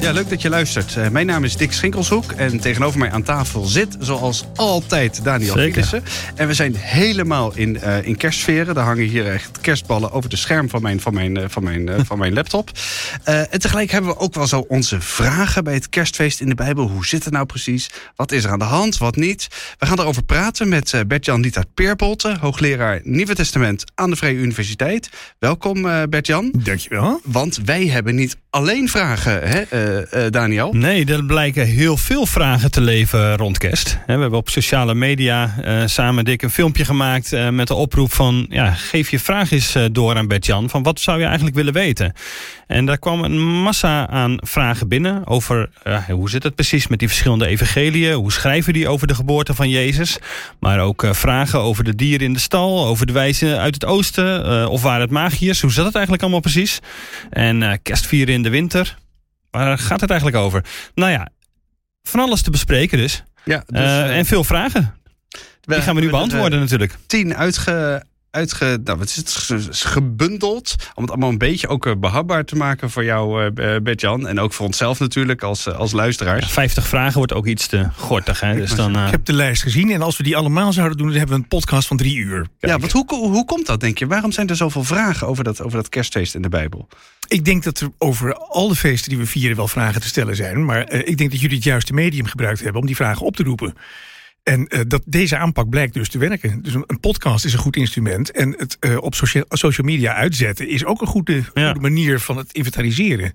Ja, leuk dat je luistert. Uh, mijn naam is Dick Schinkelshoek en tegenover mij aan tafel zit zoals altijd Daniel Giekissen. En we zijn helemaal in, uh, in kerstsferen. Er hangen hier echt kerstballen over de scherm van mijn, van mijn, uh, van mijn, van mijn laptop. en tegelijk hebben we ook wel zo onze vragen bij het kerstfeest in de Bijbel. Hoe zit het nou precies? Wat is er aan de hand? Wat niet? We gaan erover praten met Bert-Jan Lietaert Peerbolte, hoogleraar Nieuwe Testament aan de Vrije Universiteit. Welkom Bert-Jan. Dankjewel. Want wij hebben niet alleen vragen, hè, Daniel? Nee, er blijken heel veel vragen te leven rond kerst. We hebben op sociale media uh, samen dik een filmpje gemaakt met de oproep van... Ja, geef je vraag eens door aan Bert-Jan, van wat zou je eigenlijk willen weten? En daar kwam een massa aan vragen binnen over hoe zit het precies met die verschillende evangeliën? Hoe schrijven die over de geboorte van Jezus? Maar ook vragen over de dieren in de stal, over de wijzen uit het oosten... of waar het magiërs, hoe zat het eigenlijk allemaal precies? En kerstvieren in de winter. Waar gaat het eigenlijk over? Nou ja, van alles te bespreken dus. Ja, dus uh, en veel vragen. Die gaan we nu beantwoorden natuurlijk. Tien uitge, uitge, nou, wat is het, gebundeld. Om het allemaal een beetje ook eh, behapbaar te maken voor jou, uh, Bert-Jan. En ook voor onszelf natuurlijk als, als luisteraars. Ja, 50 vragen wordt ook iets te gortig. Hè? Dus dan, uh... Ik heb de lijst gezien en als we die allemaal zouden doen... dan hebben we een podcast van drie uur. Ja, want hoe, hoe komt dat, denk je? Waarom zijn er zoveel vragen over dat, over dat kerstfeest in de Bijbel? Ik denk dat er over alle feesten die we vieren wel vragen te stellen zijn. Maar ik denk dat jullie het juiste medium gebruikt hebben om die vragen op te roepen. En uh, dat, deze aanpak blijkt dus te werken. Dus een, een podcast is een goed instrument. En het uh, op social, social, media uitzetten is ook een goede, ja. goede manier van het inventariseren.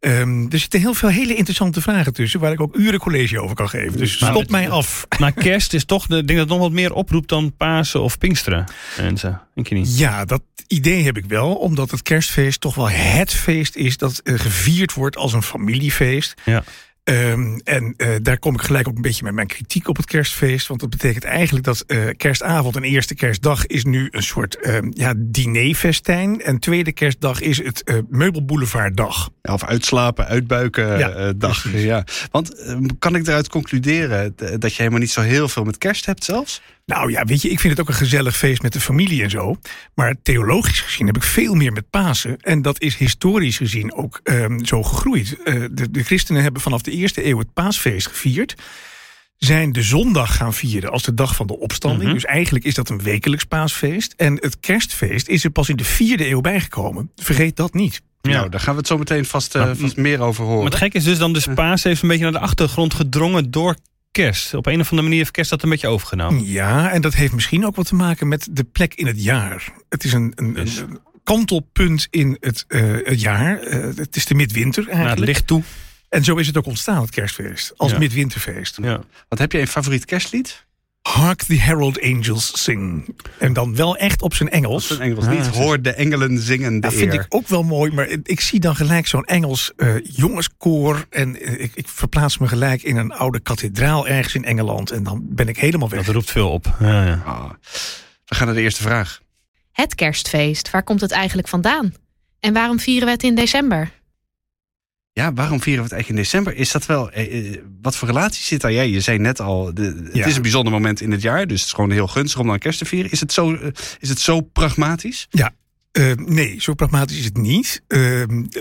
Um, er zitten heel veel hele interessante vragen tussen... waar ik ook uren college over kan geven. Dus maar, stop mij af. Maar kerst is toch, de, denk dat nog wat meer oproept dan Pasen of Pinksteren. En zo, denk je niet? Ja, dat idee heb ik wel. Omdat het kerstfeest toch wel het feest is... dat uh, gevierd wordt als een familiefeest. Ja. Um, en uh, daar kom ik gelijk ook een beetje met mijn kritiek op het kerstfeest. Want dat betekent eigenlijk dat uh, kerstavond en eerste kerstdag is nu een soort uh, ja, dinerfestijn. En tweede kerstdag is het uh, meubelboulevarddag. Ja, of uitslapen, uitbuiken ja, dag. Ja. Want ehm, kan ik eruit concluderen dat je helemaal niet zo heel veel met kerst hebt zelfs? Nou ja, weet je, ik vind het ook een gezellig feest met de familie en zo. Maar theologisch gezien heb ik veel meer met Pasen. En dat is historisch gezien ook um, zo gegroeid. Uh, de, de christenen hebben vanaf de eerste eeuw het paasfeest gevierd zijn de zondag gaan vieren als de dag van de opstanding. Mm -hmm. Dus eigenlijk is dat een wekelijks paasfeest. En het kerstfeest is er pas in de vierde eeuw bijgekomen. Vergeet dat niet. Ja. Nou, daar gaan we het zo meteen vast, uh, vast meer over horen. Maar het gek is dus dan, dus paas heeft een beetje naar de achtergrond gedrongen door kerst. Op een of andere manier heeft kerst dat een beetje overgenomen. Ja, en dat heeft misschien ook wat te maken met de plek in het jaar. Het is een, een, dus. een kantelpunt in het, uh, het jaar. Uh, het is de midwinter eigenlijk. Nou, het ligt toe. En zo is het ook ontstaan, het kerstfeest. Als ja. midwinterfeest. Ja. Wat heb je een favoriet kerstlied? Hark the Herald Angels Sing. En dan wel echt op zijn Engels. Op zijn Engels. Ah, Niet hoor de engelen zingen de Dat vind ik ook wel mooi. Maar ik zie dan gelijk zo'n Engels uh, jongenskoor. En uh, ik, ik, verplaats me gelijk in een oude kathedraal ergens in Engeland. En dan ben ik helemaal weg. Dat roept veel op. Ja, ja. Oh. We gaan naar de eerste vraag. Het kerstfeest, waar komt het eigenlijk vandaan? En waarom vieren we het in december? Ja, waarom vieren we het eigenlijk in december? Is dat wel. Eh, wat voor relatie zit daar? Jij, je zei net al. De, het ja. is een bijzonder moment in het jaar. Dus het is gewoon heel gunstig om dan kerst te vieren. Is het zo, uh, is het zo pragmatisch? Ja. Uh, nee, zo pragmatisch is het niet.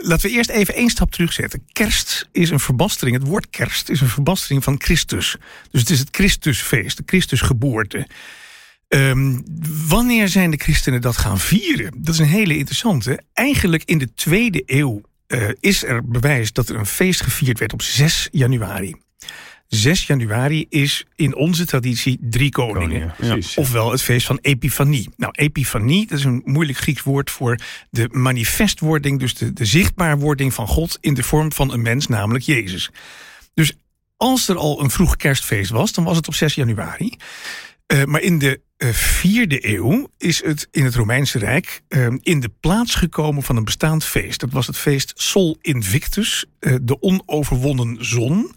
laten we eerst even één stap terugzetten. Kerst is een verbastering. Het woord kerst is een verbastering van Christus. Dus het is het Christusfeest, de Christusgeboorte. Um, wanneer zijn de christenen dat gaan vieren? Dat is een hele interessante. Eigenlijk in de tweede eeuw uh, is er bewijs dat er een feest gevierd werd op 6 januari. 6 januari is in onze traditie drie koningen. koningen ja. Ofwel het feest van Epifanie. Nou, Epifanie, dat is een moeilijk Grieks woord voor de manifestwording, dus de, de zichtbaarwording van God in de vorm van een mens, namelijk Jezus. Dus als er al een vroeg kerstfeest was, dan was het op 6 januari. Uh, maar in de uh, vierde eeuw is het in het Romeinse Rijk uh, in de plaats gekomen van een bestaand feest. Dat was het feest Sol Invictus, de onoverwonnen zon.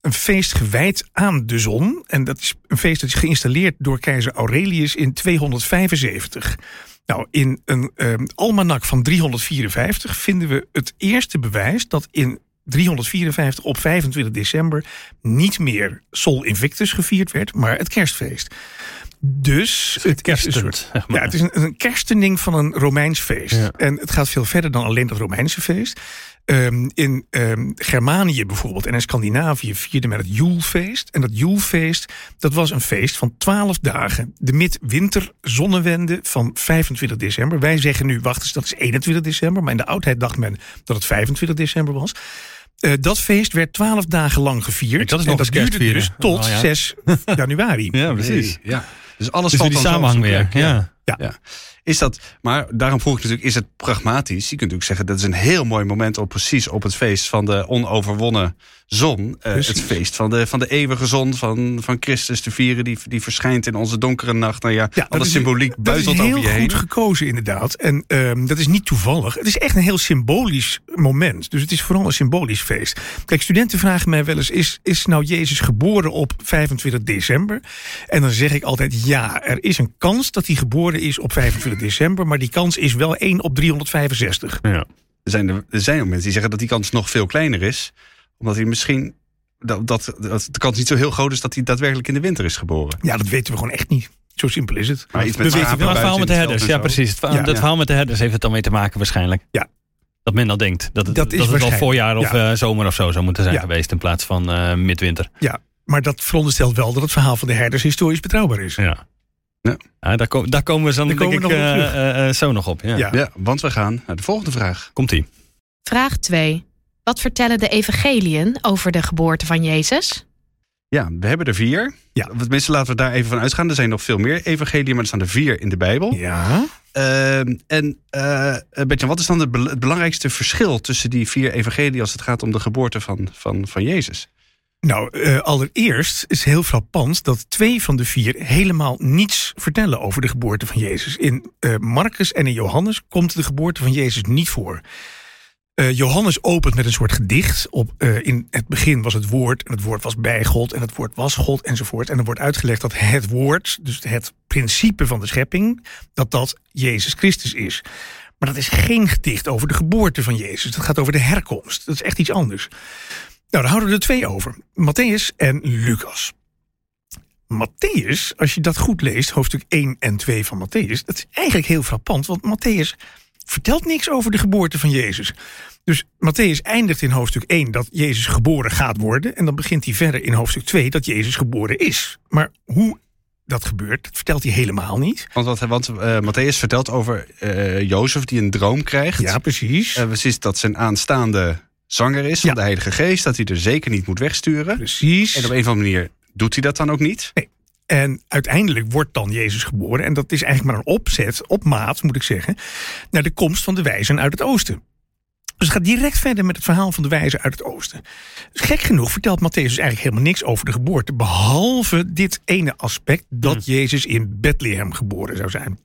Een feest gewijd aan de zon. En dat is een feest dat is geïnstalleerd door keizer Aurelius in 275. Nou, in een almanak van 354 vinden we het eerste bewijs dat in 354 op 25 december niet meer Sol Invictus gevierd werd, maar het kerstfeest. Dus het is een soort. Ja, het is een, een kerstening van een Romeins feest. Ja. En het gaat veel verder dan alleen dat Romeinse feest. Ehm, in ehm, Germanië bijvoorbeeld en in Scandinavië vierde men het Joelfeest. En dat Joelfeest, dat was een feest van 12 dagen. De midwinter zonnewende van 25 december. Wij zeggen nu, wacht eens, dat is 21 december. Maar in de oudheid dacht men dat het 25 december was. Eh, dat feest werd 12 dagen lang gevierd. Dat is en dat duurde kerstvieren. dus tot Oh, ja. 6 januari. Ja, precies. Nee, ja. Dus alles Dus valt die samenhang op weer. plek. Ja. Ja. Is dat, maar daarom vroeg ik natuurlijk, is het pragmatisch? Je kunt natuurlijk zeggen, dat is een heel mooi moment om precies op het feest van de onoverwonnen zon, eh, het feest van de, van de eeuwige zon van, van Christus te vieren, die, die verschijnt in onze donkere nacht. Nou ja, alle is- symboliek dat buitelt is heel over je goed heen. gekozen inderdaad. En ehm, dat is niet toevallig. Het is echt een heel symbolisch moment. Dus het is vooral een symbolisch feest. Kijk, studenten vragen mij wel eens... is, is nou Jezus geboren op 25 december? En dan zeg ik altijd ja, er is een kans dat hij geboren is op 25 december... maar die kans is wel 1 op 365. Ja. Er zijn, er, er zijn ook mensen die zeggen dat die kans nog veel kleiner is, omdat hij misschien. Dat, dat, dat de kans niet zo heel groot is dat hij daadwerkelijk in de winter is geboren. Ja, dat weten we gewoon echt niet. Zo simpel is het. Maar iets we met weten schapen wel, het verhaal met de herders, ja precies. Het, Ja. dat Ja. verhaal met de herders heeft het dan mee te maken waarschijnlijk. Ja. Dat men dan denkt. Dat het, Dat het wel waarschijnlijk. voorjaar of Ja. eh, zomer of zo zou moeten zijn Ja. geweest in plaats van eh, midwinter. Ja, maar dat veronderstelt wel dat het verhaal van de herders historisch betrouwbaar is. Ja. Ja. Daar, ko- daar komen we zo, Daar denk komen ik, we nog op eh, zo nog op. Ja. Ja. Ja, want we gaan naar de volgende vraag. Komt-ie. Vraag 2. Wat vertellen de evangeliën over de geboorte van Jezus? Ja, we hebben er vier. Ja. Tenminste, laten we daar even van uitgaan. Er zijn nog veel meer evangelieën, maar er staan er vier in de Bijbel. Ja. Ehm, en uh, Bertjan, wat is dan het belangrijkste verschil tussen die vier evangelieën als het gaat om de geboorte van, van, van Jezus? Nou, eh, allereerst is heel frappant dat twee van de vier helemaal niets vertellen over de geboorte van Jezus. In eh, Marcus en in Johannes komt de geboorte van Jezus niet voor. Eh, Johannes opent met een soort gedicht. Op, eh, in het begin was het woord en het woord was bij God en het woord was God enzovoort. En er wordt uitgelegd dat het woord, dus het principe van de schepping, dat dat Jezus Christus is. Maar dat is geen gedicht over de geboorte van Jezus. Dat gaat over de herkomst. Dat is echt iets anders. Nou, daar houden we er twee over. Matthäus en Lucas. Matthäus, als je dat goed leest, hoofdstuk 1 en 2 van Matthäus, dat is eigenlijk heel frappant, want Matthäus vertelt niks over de geboorte van Jezus. Dus Matthäus eindigt in hoofdstuk 1 dat Jezus geboren gaat worden. En dan begint hij verder in hoofdstuk 2 dat Jezus geboren is. Maar hoe dat gebeurt, dat vertelt hij helemaal niet. Want, wat, want uh, Matthäus vertelt over uh, Jozef die een droom krijgt. Ja, precies. Uh, precies dat zijn aanstaande zanger is van Ja. de Heilige Geest. Dat hij er zeker niet moet wegsturen. Precies. En op een of andere manier doet hij dat dan ook niet. Nee. En uiteindelijk wordt dan Jezus geboren. En dat is eigenlijk maar een opzet, op maat moet ik zeggen, naar de komst van de wijzen uit het oosten. Dus het gaat direct verder met het verhaal van de wijzen uit het oosten. Dus gek genoeg vertelt Matthäus dus eigenlijk helemaal niks over de geboorte. Behalve dit ene aspect dat Jezus in Bethlehem geboren zou zijn.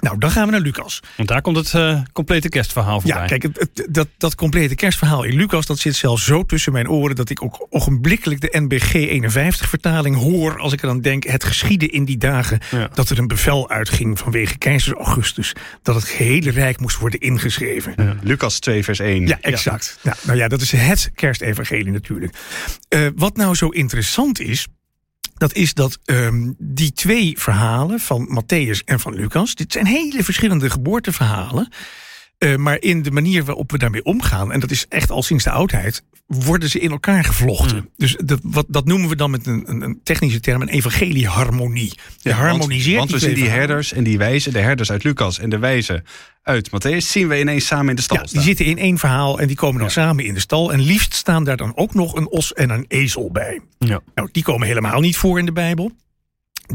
Nou, dan gaan we naar Lucas. Want daar komt het uh, complete kerstverhaal voorbij. Ja, kijk, het, het, dat, dat complete kerstverhaal in Lucas... dat zit zelfs zo tussen mijn oren... dat ik ook ogenblikkelijk de NBG 51-vertaling hoor... als ik er dan denk, het geschiedde in die dagen... Ja. dat er een bevel uitging vanwege keizer Augustus... dat het gehele rijk moest worden ingeschreven. Ja. Lucas 2 vers 1. Ja, exact. Ja. nou ja, dat is het kerstevangelie natuurlijk. Uh, wat nou zo interessant is... Dat is dat um, die twee verhalen van Matthäus en van Lucas... dit zijn hele verschillende geboorteverhalen... Uh, maar in de manier waarop we daarmee omgaan... en dat is echt al sinds de oudheid... worden ze in elkaar gevlochten. Mm. Dus dat, wat, dat noemen we dan met een, een, een technische term... een evangelieharmonie. Je ja, harmoniseert Want, want we zien die herders en die wijzen... de herders uit Lucas en de wijzen uit Matthäus... zien we ineens samen in de stal ja, staan. Die zitten in één verhaal en die komen dan ja. samen in de stal. En liefst staan daar dan ook nog een os en een ezel bij. Ja. Nou, die komen helemaal niet voor in de Bijbel.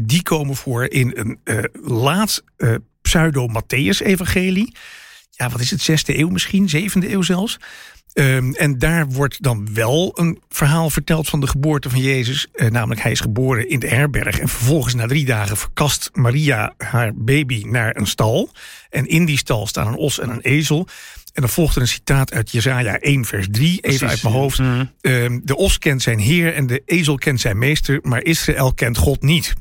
Die komen voor in een uh, laat uh, pseudo-Matthäus-evangelie. Ja, wat is het, zesde eeuw misschien, zevende eeuw zelfs. Um, en daar wordt dan wel een verhaal verteld van de geboorte van Jezus. Uh, namelijk, hij is geboren in de herberg. En vervolgens na drie dagen verkast Maria haar baby naar een stal. En in die stal staan een os en een ezel. En dan volgt er een citaat uit Jezaja 1 vers 3, even Precies. uit mijn hoofd. -hmm. um, de os kent zijn heer en de ezel kent zijn meester, maar Israël kent God niet.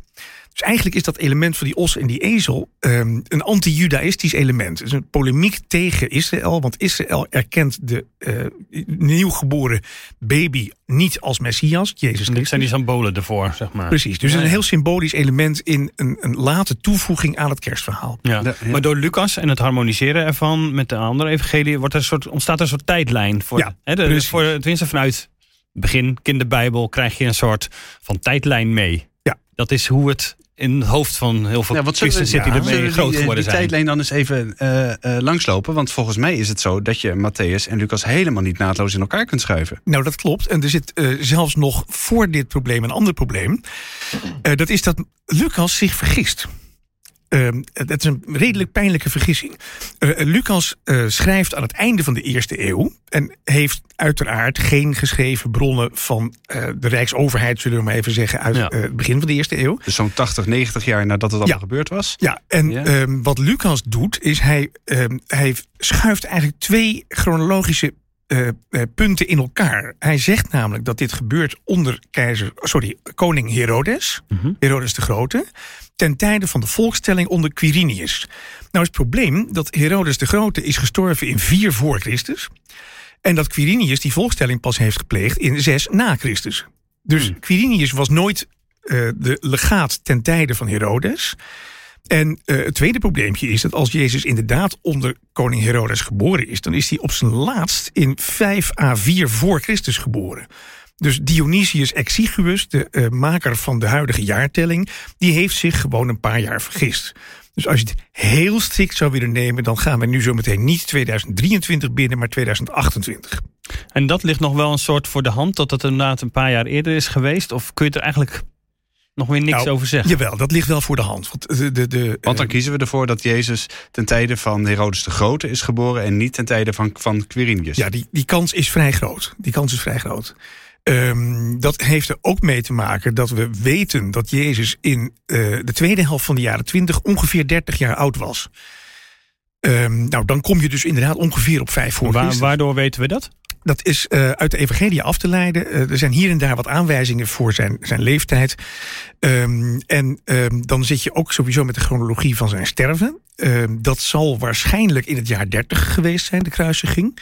Dus eigenlijk is dat element van die os en die ezel ehm, een anti-judaïstisch element. Het is een polemiek tegen Israël, want Israël erkent de uh, nieuwgeboren baby niet als Messias, Jezus Christus. Dit zijn die symbolen ervoor, zeg maar. Precies, dus een heel symbolisch element in een, een late toevoeging aan het kerstverhaal. Ja. Maar door Lucas en het harmoniseren ervan met de andere evangelie wordt er een soort, ontstaat er een soort tijdlijn. Voor, ja, hè, de, voor, tenminste vanuit begin kinderbijbel krijg je een soort van tijdlijn mee. Ja. Dat is hoe het in het hoofd van heel veel ja, christenen zit die ermee groot geworden die zijn. Die tijdlijn dan eens even uh, uh, langslopen. Want volgens mij is het zo dat je Matthäus en Lucas helemaal niet naadloos in elkaar kunt schuiven. Nou, dat klopt. En er zit uh, zelfs nog voor dit probleem een ander probleem. dat is dat Lucas zich vergist. Uh, dat is een redelijk pijnlijke vergissing. Uh, Lucas uh, schrijft aan het einde van de eerste eeuw. En heeft uiteraard geen geschreven bronnen van de Rijksoverheid, zullen we maar even zeggen, uit ja. het begin van de eerste eeuw. Dus zo'n 80, 90 jaar nadat het allemaal ja. gebeurd was. Ja, en ja. Ehm, wat Lucas doet, is hij, ehm, hij schuift eigenlijk twee chronologische uh, uh, punten in elkaar. Hij zegt namelijk dat dit gebeurt onder keizer, sorry, koning Herodes, mm -hmm. Herodes de Grote, ten tijde van de volkstelling onder Quirinius. Nou is het probleem dat Herodes de Grote is gestorven in 4 voor Christus en dat Quirinius die volkstelling pas heeft gepleegd in 6 na Christus. Dus mm. Quirinius was nooit uh, de legaat ten tijde van Herodes. En uh, het tweede probleempje is dat als Jezus inderdaad onder koning Herodes geboren is, dan is hij op zijn laatst in 5 à 4 voor Christus geboren. Dus Dionysius Exiguus, de uh, maker van de huidige jaartelling, die heeft zich gewoon een paar jaar vergist. Dus als je het heel strikt zou willen nemen, dan gaan we nu zo meteen niet 2023 binnen, maar 2028. En dat ligt nog wel een soort voor de hand, dat het inderdaad een paar jaar eerder is geweest? Of kun je er eigenlijk nog weer niks nou, over zeggen. Jawel, dat ligt wel voor de hand. Want, de, de, de, want dan kiezen we ervoor dat Jezus ten tijde van Herodes de Grote is geboren en niet ten tijde van, van Quirinius. Ja, die, die kans is vrij groot. Die kans is vrij groot. Um, dat heeft er ook mee te maken dat we weten dat Jezus in uh, de tweede helft van de jaren 20 ongeveer 30 jaar oud was. Um, nou, dan kom je dus inderdaad ongeveer op vijf voor Waar, Waardoor weten we dat? Dat is uh, uit de evangelie af te leiden. Uh, er zijn hier en daar wat aanwijzingen voor zijn, zijn leeftijd. Um, en um, dan zit je ook sowieso met de chronologie van zijn sterven. Um, dat zal waarschijnlijk in het jaar 30 geweest zijn, de kruisiging.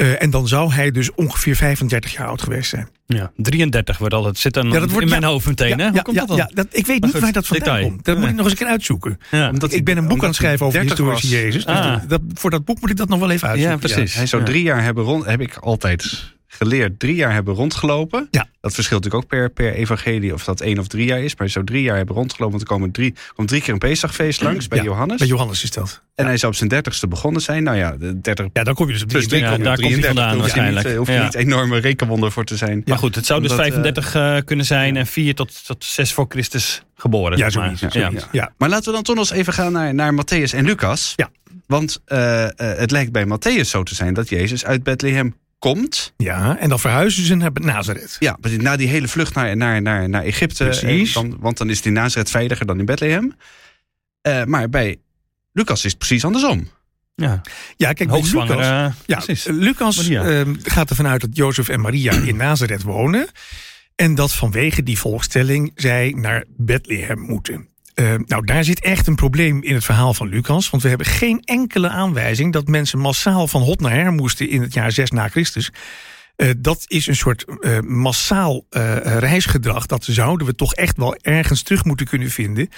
Uh, en dan zou hij dus ongeveer 35 jaar oud geweest zijn. Ja, 33 wordt altijd. Zit dan ja, dat wordt, in mijn ja, hoofd meteen. Ja, hè? Hoe komt dat dan? Ja, dat, ik weet niet waar dat vandaan Detail. komt. Dat moet ik nog eens een keer uitzoeken. Omdat ik ben een boek aan het schrijven over de historische was. Jezus. Dus ah. dat, voor dat boek moet ik dat nog wel even uitzoeken. Ja, precies. hij zou drie jaar hebben rond. Heb ik altijd geleerd drie jaar hebben rondgelopen. Ja. Dat verschilt natuurlijk ook per, per evagelie of dat één of drie jaar is. Maar hij zou drie jaar hebben rondgelopen. Want er komen drie, komt drie keer een Pesachfeest langs bij ja, Johannes. Bij Johannes is dat. En hij zou op zijn dertigste begonnen zijn. Nou ja, de 30. Ja, dan kom je dus op dus die ja, daar komt hij vandaan waarschijnlijk. Er hoeft niet enorme rekenwonder voor te zijn. Maar goed, het zou dus Omdat, 35 uh, kunnen zijn en 4 tot, tot 6 voor Christus geboren. Ja, zoiets. Maar, ja, ja. maar laten we dan toch nog eens even gaan naar, naar Matthäus en Lucas. Ja. Want uh, uh, het lijkt bij Matthäus zo te zijn dat Jezus uit Bethlehem komt. Ja, en dan verhuizen ze naar Nazareth. Ja, na die hele vlucht naar, naar, naar, naar Egypte. Precies. Dan, want dan is die Nazareth veiliger dan in Bethlehem. Uh, maar bij Lucas is het precies andersom. Ja, ja kijk, bij Lucas, uh, ja, Lucas uh, gaat ervan uit dat Jozef en Maria in Nazareth wonen. En dat vanwege die volkstelling zij naar Bethlehem moeten. Uh, nou, daar zit echt een probleem in het verhaal van Lucas. Want we hebben geen enkele aanwijzing dat mensen massaal van hot naar her moesten in het jaar 6 na Christus. Uh, dat is een soort uh, massaal reisgedrag. Dat zouden we toch echt wel ergens terug moeten kunnen vinden.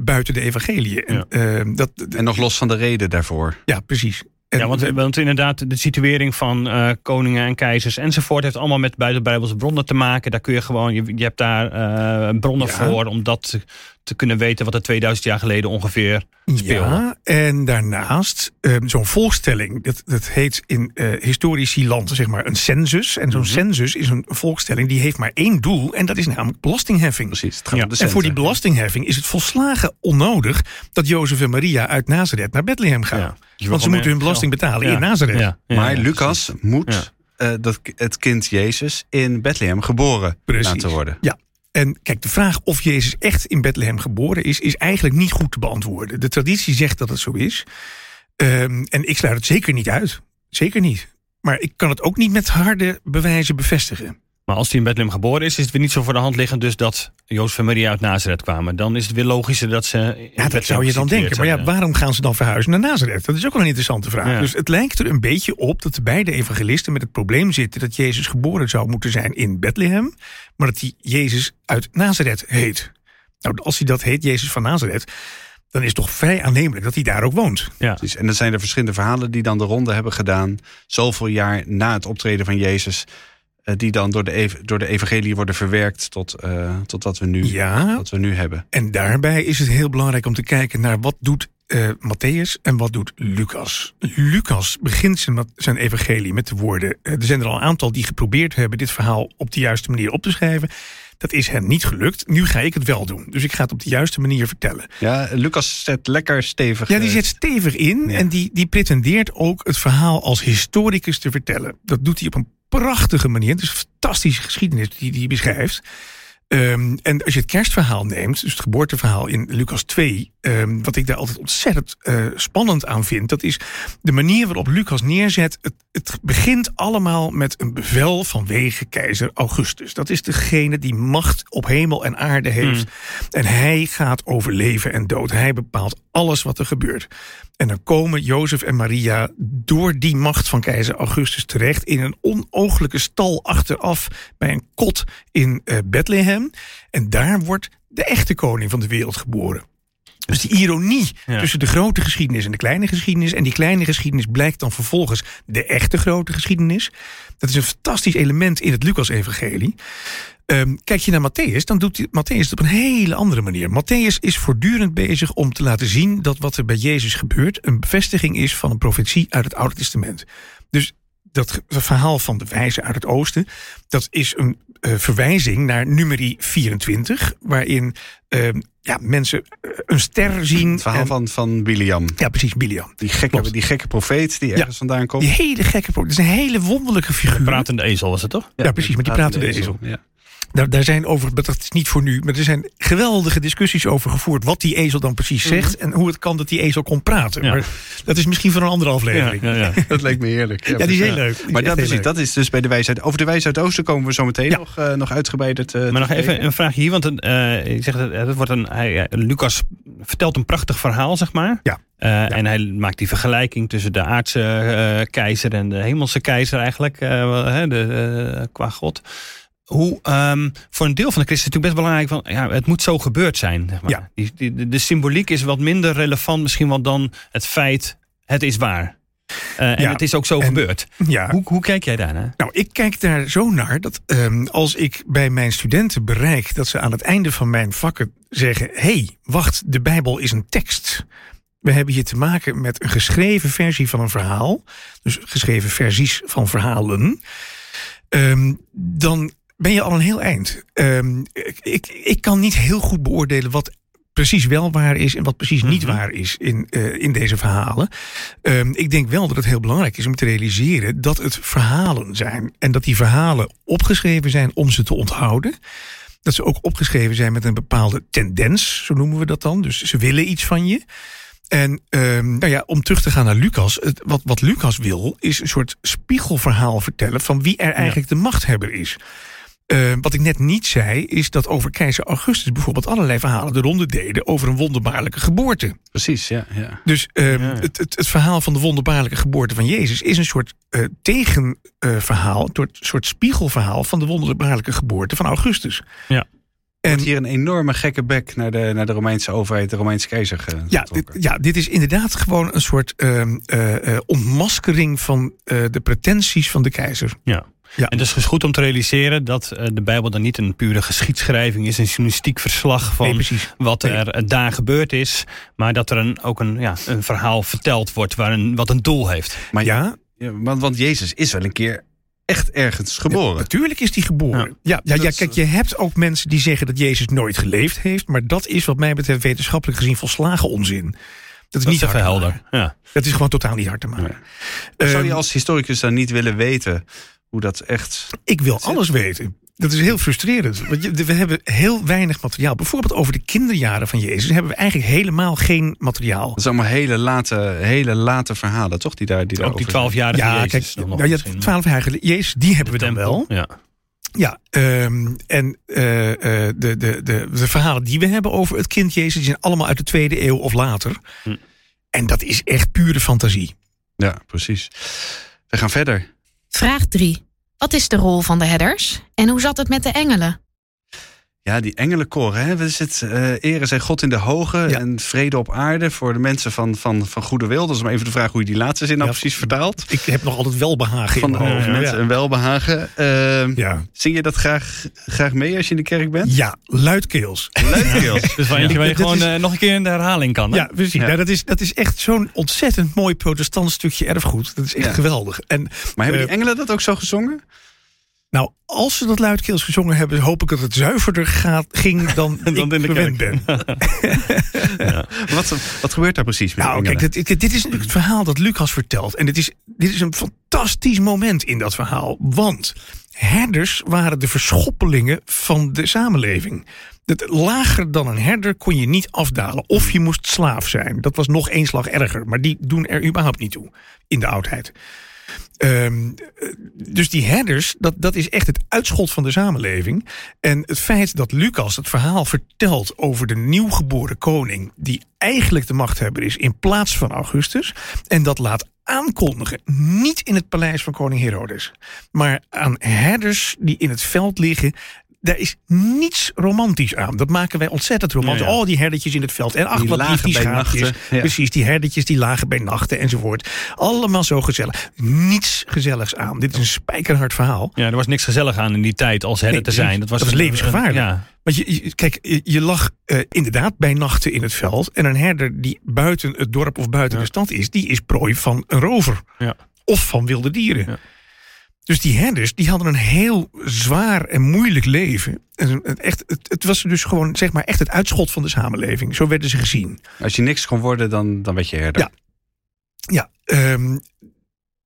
buiten de evangeliën. Ja. En, dat, en nog los van de reden daarvoor. Ja, precies. En, ja, want, want, inderdaad, de situering van uh, koningen en keizers enzovoort heeft allemaal met buitenbijbelse bronnen te maken. Daar kun je gewoon, je, je hebt daar uh, bronnen ja. voor om dat te, kunnen weten wat er 2000 jaar geleden ongeveer speelde. Ja, en daarnaast um, zo'n volkstelling, dat, dat heet in uh, historici landen zeg maar een census. En zo'n mm -hmm. census is een volkstelling die heeft maar één doel en dat is namelijk belastingheffing. Precies. Het gaat ja. en voor die belastingheffing is het volslagen onnodig dat Jozef en Maria uit Nazareth naar Bethlehem gaan. Ja. Want ze moeten hun belasting betalen in Nazareth. Ja, ja, maar Lucas moet uh, dat, het kind Jezus in Bethlehem geboren Precies. laten worden. Ja. En kijk, de vraag of Jezus echt in Bethlehem geboren is, is eigenlijk niet goed te beantwoorden. De traditie zegt dat het zo is. Um, en ik sluit het zeker niet uit. Zeker niet. Maar ik kan het ook niet met harde bewijzen bevestigen. Maar als hij in Bethlehem geboren is, is het weer niet zo voor de hand liggend dus dat Jozef en Maria uit Nazareth kwamen. Dan is het weer logischer dat ze. Ja, dat zou je dan denken. Maar ja, waarom gaan ze dan verhuizen naar Nazareth? Dat is ook wel een interessante vraag. Dus het lijkt er een beetje op dat de beide evangelisten met het probleem zitten dat Jezus geboren zou moeten zijn in Bethlehem, maar dat hij Jezus uit Nazareth heet. Nou, als hij dat heet, Jezus van Nazareth, dan is het toch vrij aannemelijk dat hij daar ook woont. Ja. Precies. En dat zijn er verschillende verhalen die dan de ronde hebben gedaan, zoveel jaar na het optreden van Jezus die dan door de, door de evangelie worden verwerkt tot, uh, tot wat, we nu, ja, wat we nu hebben. En daarbij is het heel belangrijk om te kijken naar wat doet uh, Matthäus en wat doet Lucas. Lucas begint zijn, zijn evangelie met de woorden... er zijn er al een aantal die geprobeerd hebben dit verhaal op de juiste manier op te schrijven... Dat is hen niet gelukt. Nu ga ik het wel doen. Dus ik ga het op de juiste manier vertellen. Ja, Lucas zet lekker stevig. Ja, die zet stevig in. En die, die pretendeert ook het verhaal als historicus te vertellen. Dat doet hij op een prachtige manier. Het is een fantastische geschiedenis die hij beschrijft. Um, en als je het kerstverhaal neemt, dus het geboorteverhaal in Lucas 2, um, ehm, wat ik daar altijd ontzettend uh, spannend aan vind, dat is de manier waarop Lucas neerzet. Het, het begint allemaal met een bevel vanwege keizer Augustus. Dat is degene die macht op hemel en aarde heeft. Hmm. En hij gaat over leven en dood. Hij bepaalt alles wat er gebeurt. En dan komen Jozef en Maria door die macht van keizer Augustus terecht in een onooglijke stal achteraf bij een kot in uh, Bethlehem. En daar wordt de echte koning van de wereld geboren. Dus die ironie tussen de grote geschiedenis en de kleine geschiedenis. En die kleine geschiedenis blijkt dan vervolgens de echte grote geschiedenis. Dat is een fantastisch element in het Lucas-evangelie. Um, kijk je naar Matthäus, dan doet Matthäus het op een hele andere manier. Matthäus is voortdurend bezig om te laten zien dat wat er bij Jezus gebeurt een bevestiging is van een profetie uit het Oude Testament. Dus dat verhaal van de wijze uit het oosten, dat is een uh, verwijzing naar nummerie 24, waarin uh, ja, mensen uh, een ster zien. Het verhaal en, van, van Biliam. Ja, precies, Biliam. Die gekke, die gekke profeet die ergens ja, vandaan komt. Die hele gekke profeet. Dat is een hele wonderlijke figuur. De pratende ezel was het toch? Ja, ja precies, met die pratende, pratende ezel. ezel. Ja. Daar, daar zijn over, dat is niet voor nu, maar er zijn geweldige discussies over gevoerd. wat die ezel dan precies mhm. zegt. en hoe het kan dat die ezel kon praten. Ja. Maar dat is misschien voor een andere aflevering. Ja, ja, dat leek me heerlijk. Ja, die is heel leuk. maar dat is, dat is dus bij de wijsheid. Over de wijsheid Oosten komen we zo meteen nog, uh, nog uitgebreid. Uh, maar nog even een vraagje hier. Want uh, ik zeg, het wordt een, hij, Lucas vertelt een prachtig verhaal, zeg maar. Ja. Uh, ja. En hij maakt die vergelijking tussen de aardse uh, keizer en de hemelse keizer eigenlijk, uh, de, qua God hoe um, voor een deel van de christen natuurlijk best belangrijk van ja, het moet zo gebeurd zijn. Zeg maar. ja. die, die, de symboliek is wat minder relevant misschien wel dan het feit het is waar. Uh, en ja, het is ook zo en, gebeurd. Ja. Hoe, hoe kijk jij daarnaar? Nou, ik kijk daar zo naar dat um, als ik bij mijn studenten bereik dat ze aan het einde van mijn vakken zeggen: hey, wacht, de Bijbel is een tekst. We hebben hier te maken met een geschreven versie van een verhaal. Dus geschreven versies van verhalen. Um, dan ben je al een heel eind. Um, ik, ik kan niet heel goed beoordelen wat precies wel waar is en wat precies niet mm -hmm. waar is in, uh, in deze verhalen. Um, ik denk wel dat het heel belangrijk is om te realiseren dat het verhalen zijn. En dat die verhalen opgeschreven zijn om ze te onthouden. Dat ze ook opgeschreven zijn met een bepaalde tendens, zo noemen we dat dan. Dus ze willen iets van je. En um, nou ja, om terug te gaan naar Lucas. Het, wat, wat Lucas wil, is een soort spiegelverhaal vertellen van wie er eigenlijk ja. de machthebber is. Uh, wat ik net niet zei, is dat over keizer Augustus bijvoorbeeld allerlei verhalen de ronde deden over een wonderbaarlijke geboorte. Precies, ja. ja. Dus um, ja. Het, het, het, verhaal van de wonderbaarlijke geboorte van Jezus is een soort uh, tegenverhaal, uh, een soort spiegelverhaal van de wonderbaarlijke geboorte van Augustus. Ja. En hier een enorme gekke bek naar de, naar de Romeinse overheid, de Romeinse keizer. Ja dit, ja, dit is inderdaad gewoon een soort uh, ontmaskering van de pretenties van de keizer. Ja. Ja. En het is dus goed om te realiseren dat de Bijbel dan niet een pure geschiedschrijving is, een journalistiek verslag van nee, wat er nee. daar gebeurd is, maar dat er een, ook een, ja, een verhaal verteld wordt waar een, wat een doel heeft. Maar ja, ja want, want Jezus is wel een keer echt ergens geboren. Ja, natuurlijk is hij geboren. Ja, ja, ja, ja, kijk, je hebt ook mensen die zeggen dat Jezus nooit geleefd heeft. Maar dat is wat mij betreft wetenschappelijk gezien volslagen onzin. Dat is dat niet even helder. Ja. Dat is gewoon totaal niet hard te maken. Ja. Um, Zou je als historicus dan niet willen weten hoe dat echt... Ik wil alles weten. Dat is heel frustrerend. Want we hebben heel weinig materiaal. Bijvoorbeeld over de kinderjaren van Jezus hebben we eigenlijk helemaal geen materiaal. Dat zijn allemaal hele late, hele late verhalen, toch? Die daar, die Ook die twaalfjarige ja, Jezus. Kijk, nou, ja, twaalfjarige Jezus, die hebben we dan wel. Ja. Ja, um, en uh, de, de, de, de verhalen die we hebben over het kind Jezus... die zijn allemaal uit de tweede eeuw of later. Hm. En dat is echt pure fantasie. Ja, precies. We gaan verder. Vraag 3. Wat is de rol van de herders? En hoe zat het met de engelen? Ja, die engelenkoor. Hè? Wat is het? Uh, eren zij God in de hoge en vrede op aarde voor de mensen van, van, van goede wil. Dat is maar even de vraag hoe je die laatste zin nou precies vertaalt. Ik heb nog altijd welbehagen van in mijn hoofd. mensen en welbehagen. Uh, ja. Zing je dat graag, graag mee als je in de kerk bent? Ja, luidkeels. Luidkeels. dus waar je, waar je gewoon uh, nog een keer in de herhaling kan. Hè? Ja, precies. Ja. dat, is, dat is echt zo'n ontzettend mooi protestants stukje erfgoed. Dat is echt geweldig. En, maar hebben die engelen dat ook zo gezongen? Nou, als ze dat luidkeels gezongen hebben, hoop ik dat het zuiverder gaat, ging dan, dan ik gewend ben. ja. wat, wat gebeurt daar precies met Nou, kijk, dit, dit, is natuurlijk het verhaal dat Lucas vertelt. En dit is, dit is een fantastisch moment in dat verhaal. Want herders waren de verschoppelingen van de samenleving. Dat, lager dan een herder kon je niet afdalen. Of je moest slaaf zijn. Dat was nog één slag erger. Maar die doen er überhaupt niet toe in de oudheid. Um, dus die herders, dat, dat is echt het uitschot van de samenleving. En het feit dat Lucas het verhaal vertelt over de nieuwgeboren koning, die eigenlijk de machthebber is in plaats van Augustus, en dat laat aankondigen, niet in het paleis van koning Herodes, maar aan herders die in het veld liggen, daar is niets romantisch aan. Dat maken wij ontzettend romantisch. Al die herdertjes in het veld. En ach, die wat lief die schaapjes. Precies, die herdertjes die lagen bij nachten enzovoort. Allemaal zo gezellig. Niets gezelligs aan. Dit is een spijkerhard verhaal. Ja, er was niks gezellig aan in die tijd als herder te zijn. Dat was, dat was levensgevaarlijk. Ja. Want je, kijk, je, lag uh, inderdaad bij nachten in het veld. En een herder die buiten het dorp of buiten de stad is... die is prooi van een rover. Of van wilde dieren. Dus die herders die hadden een heel zwaar en moeilijk leven. En echt, het, het, was dus gewoon zeg maar echt het uitschot van de samenleving. Zo werden ze gezien. Als je niks kon worden, dan, dan werd je herder. Ja, ja um,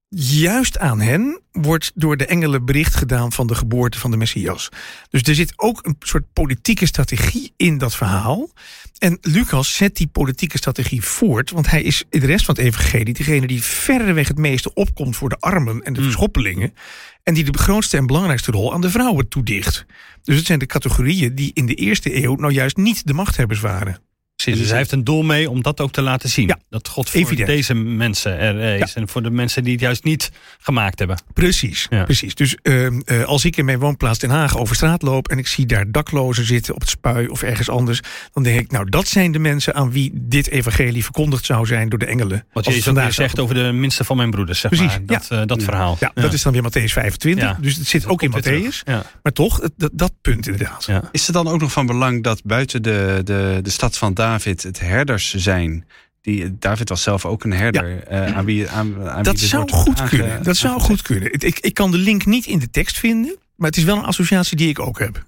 juist aan hen wordt door de engelen bericht gedaan van de geboorte van de Messias. Dus er zit ook een soort politieke strategie in dat verhaal. En Lucas zet die politieke strategie voort, want hij is in de rest van het evangelie degene die verreweg het meeste opkomt voor de armen en de hmm. verschoppelingen. En die de grootste en belangrijkste rol aan de vrouwen toedicht. Dus het zijn de categorieën die in de eerste eeuw nou juist niet de machthebbers waren. Precies, dus hij heeft een doel mee om dat ook te laten zien. Ja, dat God voor deze mensen er is. En voor de mensen die het juist niet gemaakt hebben. Precies, precies. Dus uh, als ik in mijn woonplaats Den Haag over straat loop... en ik zie daar daklozen zitten op het spui of ergens anders... dan denk ik, nou dat zijn de mensen aan wie dit evangelie verkondigd zou zijn door de engelen. Wat je ook zegt over de minste van mijn broeders, zeg precies, maar. Dat, uh, dat verhaal. Ja, dat is dan weer Matthäus 25. Dus het zit ook in Matthäus. Maar toch, dat, dat punt inderdaad. Is het dan ook nog van belang dat buiten de, de, de stad van David het herders zijn. Die, David was zelf ook een herder. Ja. Uh, aan wie, aan, aan dat zou goed kunnen. Dat zou goed kunnen. Ik, ik kan de link niet in de tekst vinden. Maar het is wel een associatie die ik ook heb.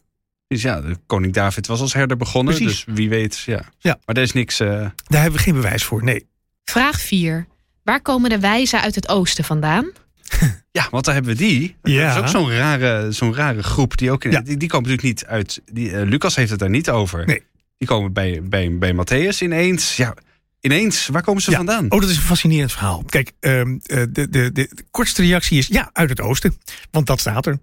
Dus ja, de koning David was als herder begonnen. Precies. Dus wie weet, ja. ja. Maar daar is niks... Uh... Daar hebben we geen bewijs voor, nee. Vraag 4. Waar komen de wijzen uit het oosten vandaan? Ja, want daar hebben we die. Ja. Dat is ook zo'n rare, zo'n rare groep. Die, ook, ja. die, die komen natuurlijk niet uit... Die, uh, Lucas heeft het daar niet over. Nee. Die komen bij, bij, bij Matthäus ineens. Ja, ineens, waar komen ze vandaan? Oh, dat is een fascinerend verhaal. Kijk, de, de, de, de, kortste reactie is ja, uit het oosten. Want dat staat er.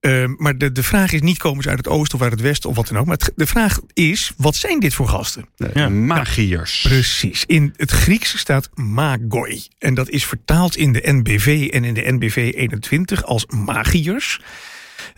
Uh, maar de, de vraag is niet komen ze uit het oosten of uit het westen of wat dan ook. Maar het, de vraag is, wat zijn dit voor gasten? Ja, magiërs. precies. In het Grieks staat magoi. En dat is vertaald in de NBV en in de NBV 21 als magiërs.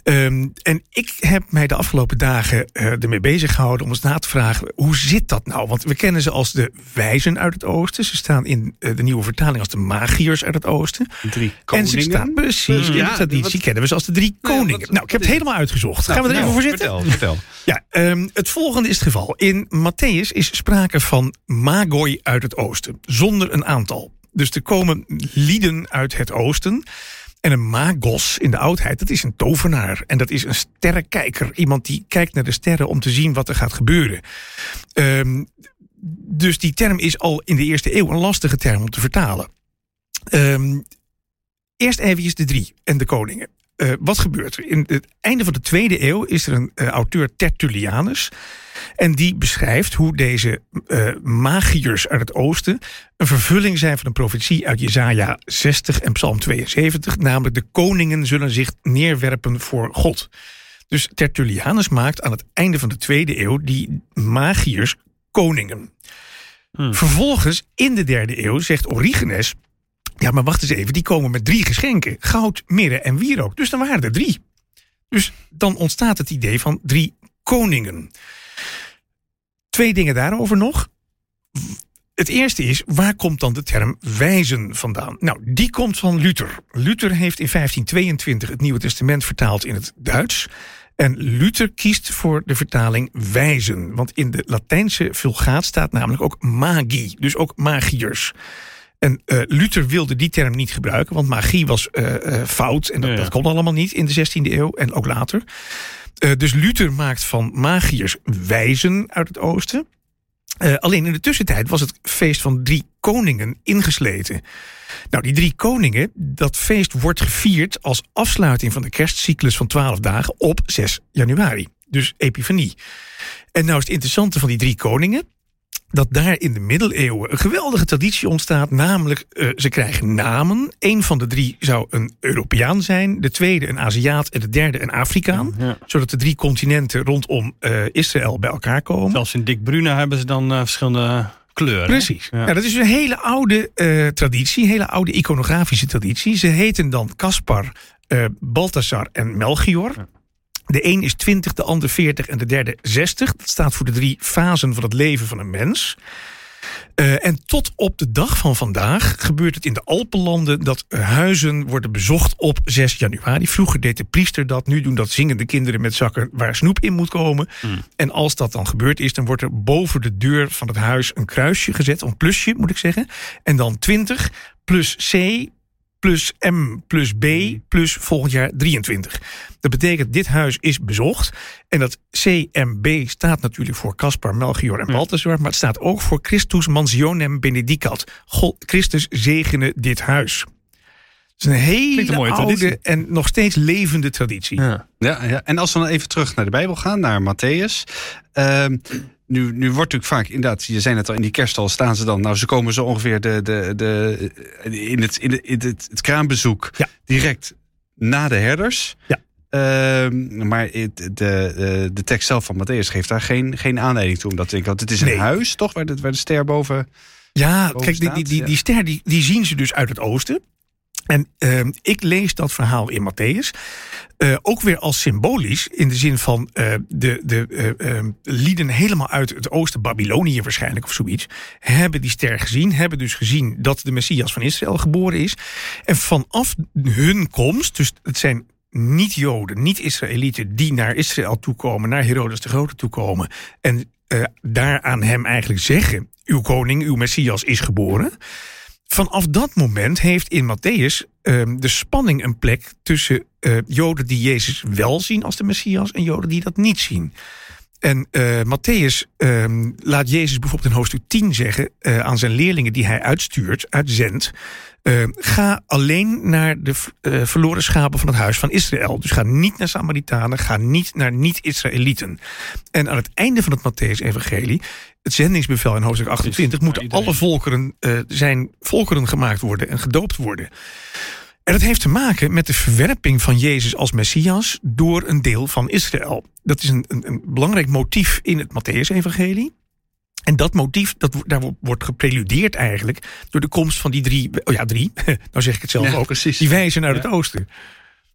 Um, en ik heb mij de afgelopen dagen uh, ermee bezig gehouden om eens na te vragen: hoe zit dat nou? Want we kennen ze als de wijzen uit het oosten. Ze staan in uh, de nieuwe vertaling als de magiërs uit het oosten. Drie koningen. En ze staan precies in de traditie kennen we ze als de drie koningen. wat, nou, ik heb het helemaal uitgezocht. Nou, Gaan we er nou, even voor zitten? Vertel, vertel. Ja, um, het volgende is het geval. In Matthäus is sprake van magoi uit het oosten, zonder een aantal. Dus er komen lieden uit het oosten. En een magos in de oudheid, dat is een tovenaar. En dat is een sterrenkijker. Iemand die kijkt naar de sterren om te zien wat er gaat gebeuren. Um, dus die term is al in de eerste eeuw een lastige term om te vertalen. Um, eerst even de drie en de koningen. Uh, wat gebeurt er? In het einde van de tweede eeuw is er een uh, auteur Tertullianus. En die beschrijft hoe deze uh, magiërs uit het oosten een vervulling zijn van een profetie uit Jesaja 60 en Psalm 72. Namelijk de koningen zullen zich neerwerpen voor God. Dus Tertullianus maakt aan het einde van de tweede eeuw die magiërs koningen. Hmm. Vervolgens, in de derde eeuw, zegt Origenes... ja, maar wacht eens even, die komen met drie geschenken. Goud, mirre en wierook. Dus dan waren er drie. Dus dan ontstaat het idee van drie koningen. Twee dingen daarover nog. Het eerste is, waar komt dan de term wijzen vandaan? Nou, die komt van Luther. Luther heeft in 1522 het Nieuwe Testament vertaald in het Duits. En Luther kiest voor de vertaling wijzen. Want in de Latijnse vulgaat staat namelijk ook magie. Dus ook magiërs. En uh, Luther wilde die term niet gebruiken, want magie was uh, uh, fout. En dat, Ja, ja. dat kon allemaal niet in de 16e eeuw en ook later. Eh, dus Luther maakt van magiërs wijzen uit het oosten. Eh, alleen in de tussentijd was het feest van drie koningen ingesleten. Nou, die drie koningen, dat feest wordt gevierd als afsluiting van de kerstcyclus van 12 dagen op 6 januari. Dus Epifanie. En nou is het interessante van die drie koningen dat daar in de middeleeuwen een geweldige traditie ontstaat. Namelijk, eh, ze krijgen namen. Eén van de drie zou een Europeaan zijn. De tweede een Aziat en de derde een Afrikaan. Ja. Zodat de drie continenten rondom eh, Israël bij elkaar komen. Zelfs in Dick Brune hebben ze dan eh, verschillende kleuren. Precies. Ja. Nou, dat is een hele oude traditie, een hele oude iconografische traditie. Ze heten dan Caspar, Balthasar en Melchior. De een is 20, de ander 40 en de derde 60. Dat staat voor de drie fasen van het leven van een mens. Eh, en tot op de dag van vandaag gebeurt het in de Alpenlanden dat huizen worden bezocht op 6 januari. Vroeger deed de priester dat, nu doen dat zingende kinderen met zakken waar snoep in moet komen. Hmm. En als dat dan gebeurd is, dan wordt er boven de deur van het huis een kruisje gezet, een plusje moet ik zeggen. En dan 20 plus C plus M plus B plus volgend jaar 23. Dat betekent dit huis is bezocht. En dat CMB staat natuurlijk voor Caspar, Melchior en. Balthasar. Maar het staat ook voor Christus mansionem benedicat. God, Christus zegene dit huis. Het is een hele mooie oude traditie. en nog steeds levende traditie. Ja. Ja, ja, en als we dan even terug naar de Bijbel gaan, naar Matthäus. Ehm, nu, nu wordt natuurlijk vaak, inderdaad, je zei net al, in die kerststal staan ze dan. Nou, ze komen zo ongeveer de, de, de, in, het, in, de- in het, het kraambezoek Ja. direct na de herders. Ja. Ehm, maar het, de, de, de tekst zelf van Matthäus geeft daar geen, geen aanleiding toe. Omdat ik, want het is een Nee. huis, toch? Waar de, waar de ster boven. Ja, boven kijk, die, die, die, ja. die ster die, die zien ze dus uit het oosten. En ehm, ik lees dat verhaal in Matthäus. eh, ook weer als symbolisch. In de zin van eh, de, de eh, ehm, lieden helemaal uit het oosten, Babylonië waarschijnlijk of zoiets. Hebben die ster gezien. Hebben dus gezien dat de Messias van Israël geboren is. En vanaf hun komst, dus het zijn niet-Joden, niet-Israëlieten die naar Israël toekomen, naar Herodes de Grote toekomen. En daar aan hem eigenlijk zeggen: Uw koning, uw Messias is geboren. Vanaf dat moment heeft in Matthäus ehm, de spanning een plek tussen eh, Joden die Jezus wel zien als de Messias en Joden die dat niet zien. En eh Matthäus ehm, laat Jezus bijvoorbeeld in hoofdstuk 10 zeggen eh, aan zijn leerlingen die hij uitstuurt, uitzendt. eh, ga alleen naar de eh, verloren schapen van het huis van Israël. Dus ga niet naar Samaritanen, ga niet naar niet-Israëlieten. En aan het einde van het Matthäus-evangelie, het zendingsbevel in hoofdstuk 28, voor moeten alle volkeren zijn volkeren gemaakt worden en gedoopt worden. En dat heeft te maken met de verwerping van Jezus als Messias door een deel van Israël. Dat is een, een, een belangrijk motief in het Matthäus-evangelie. En dat motief, dat, daar wo- wordt gepreludeerd eigenlijk door de komst van die drie, oh ja drie, nou zeg ik het zelf Ja, ook, precies. die wijzen uit Ja. het oosten.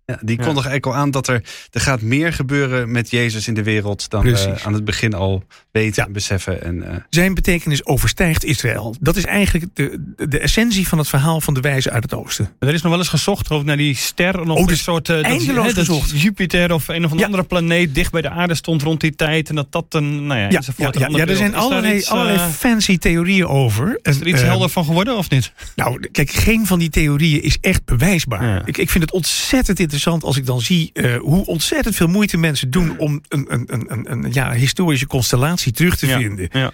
Ja, die Ja. kondigen eigenlijk al aan dat er, er gaat meer gebeuren met Jezus in de wereld dan Precies. we aan het begin al weten Ja. en beseffen. En, eh, Zijn betekenis overstijgt Israël. Dat is eigenlijk de, de essentie van het verhaal van de wijzen uit het oosten. Er is nog wel eens gezocht over naar die ster. Nog Oh, een dus soort. eh, eindeloos dat gezocht. Jupiter of een of Ja. andere planeet dicht bij de aarde stond rond die tijd. En dat dat een. Nou ja, Ja, ja, ja, een ja, er zijn allerlei, iets, eh, allerlei fancy theorieën over. Is er iets En, eh, helder van geworden of niet? Nou, kijk, geen van die theorieën is echt bewijsbaar. Ja. Ik, ik vind het ontzettend interessant als ik dan zie eh, hoe ontzettend veel moeite mensen doen om een, een, een, een, een ja, historische constellatie terug te Ja, vinden. ja.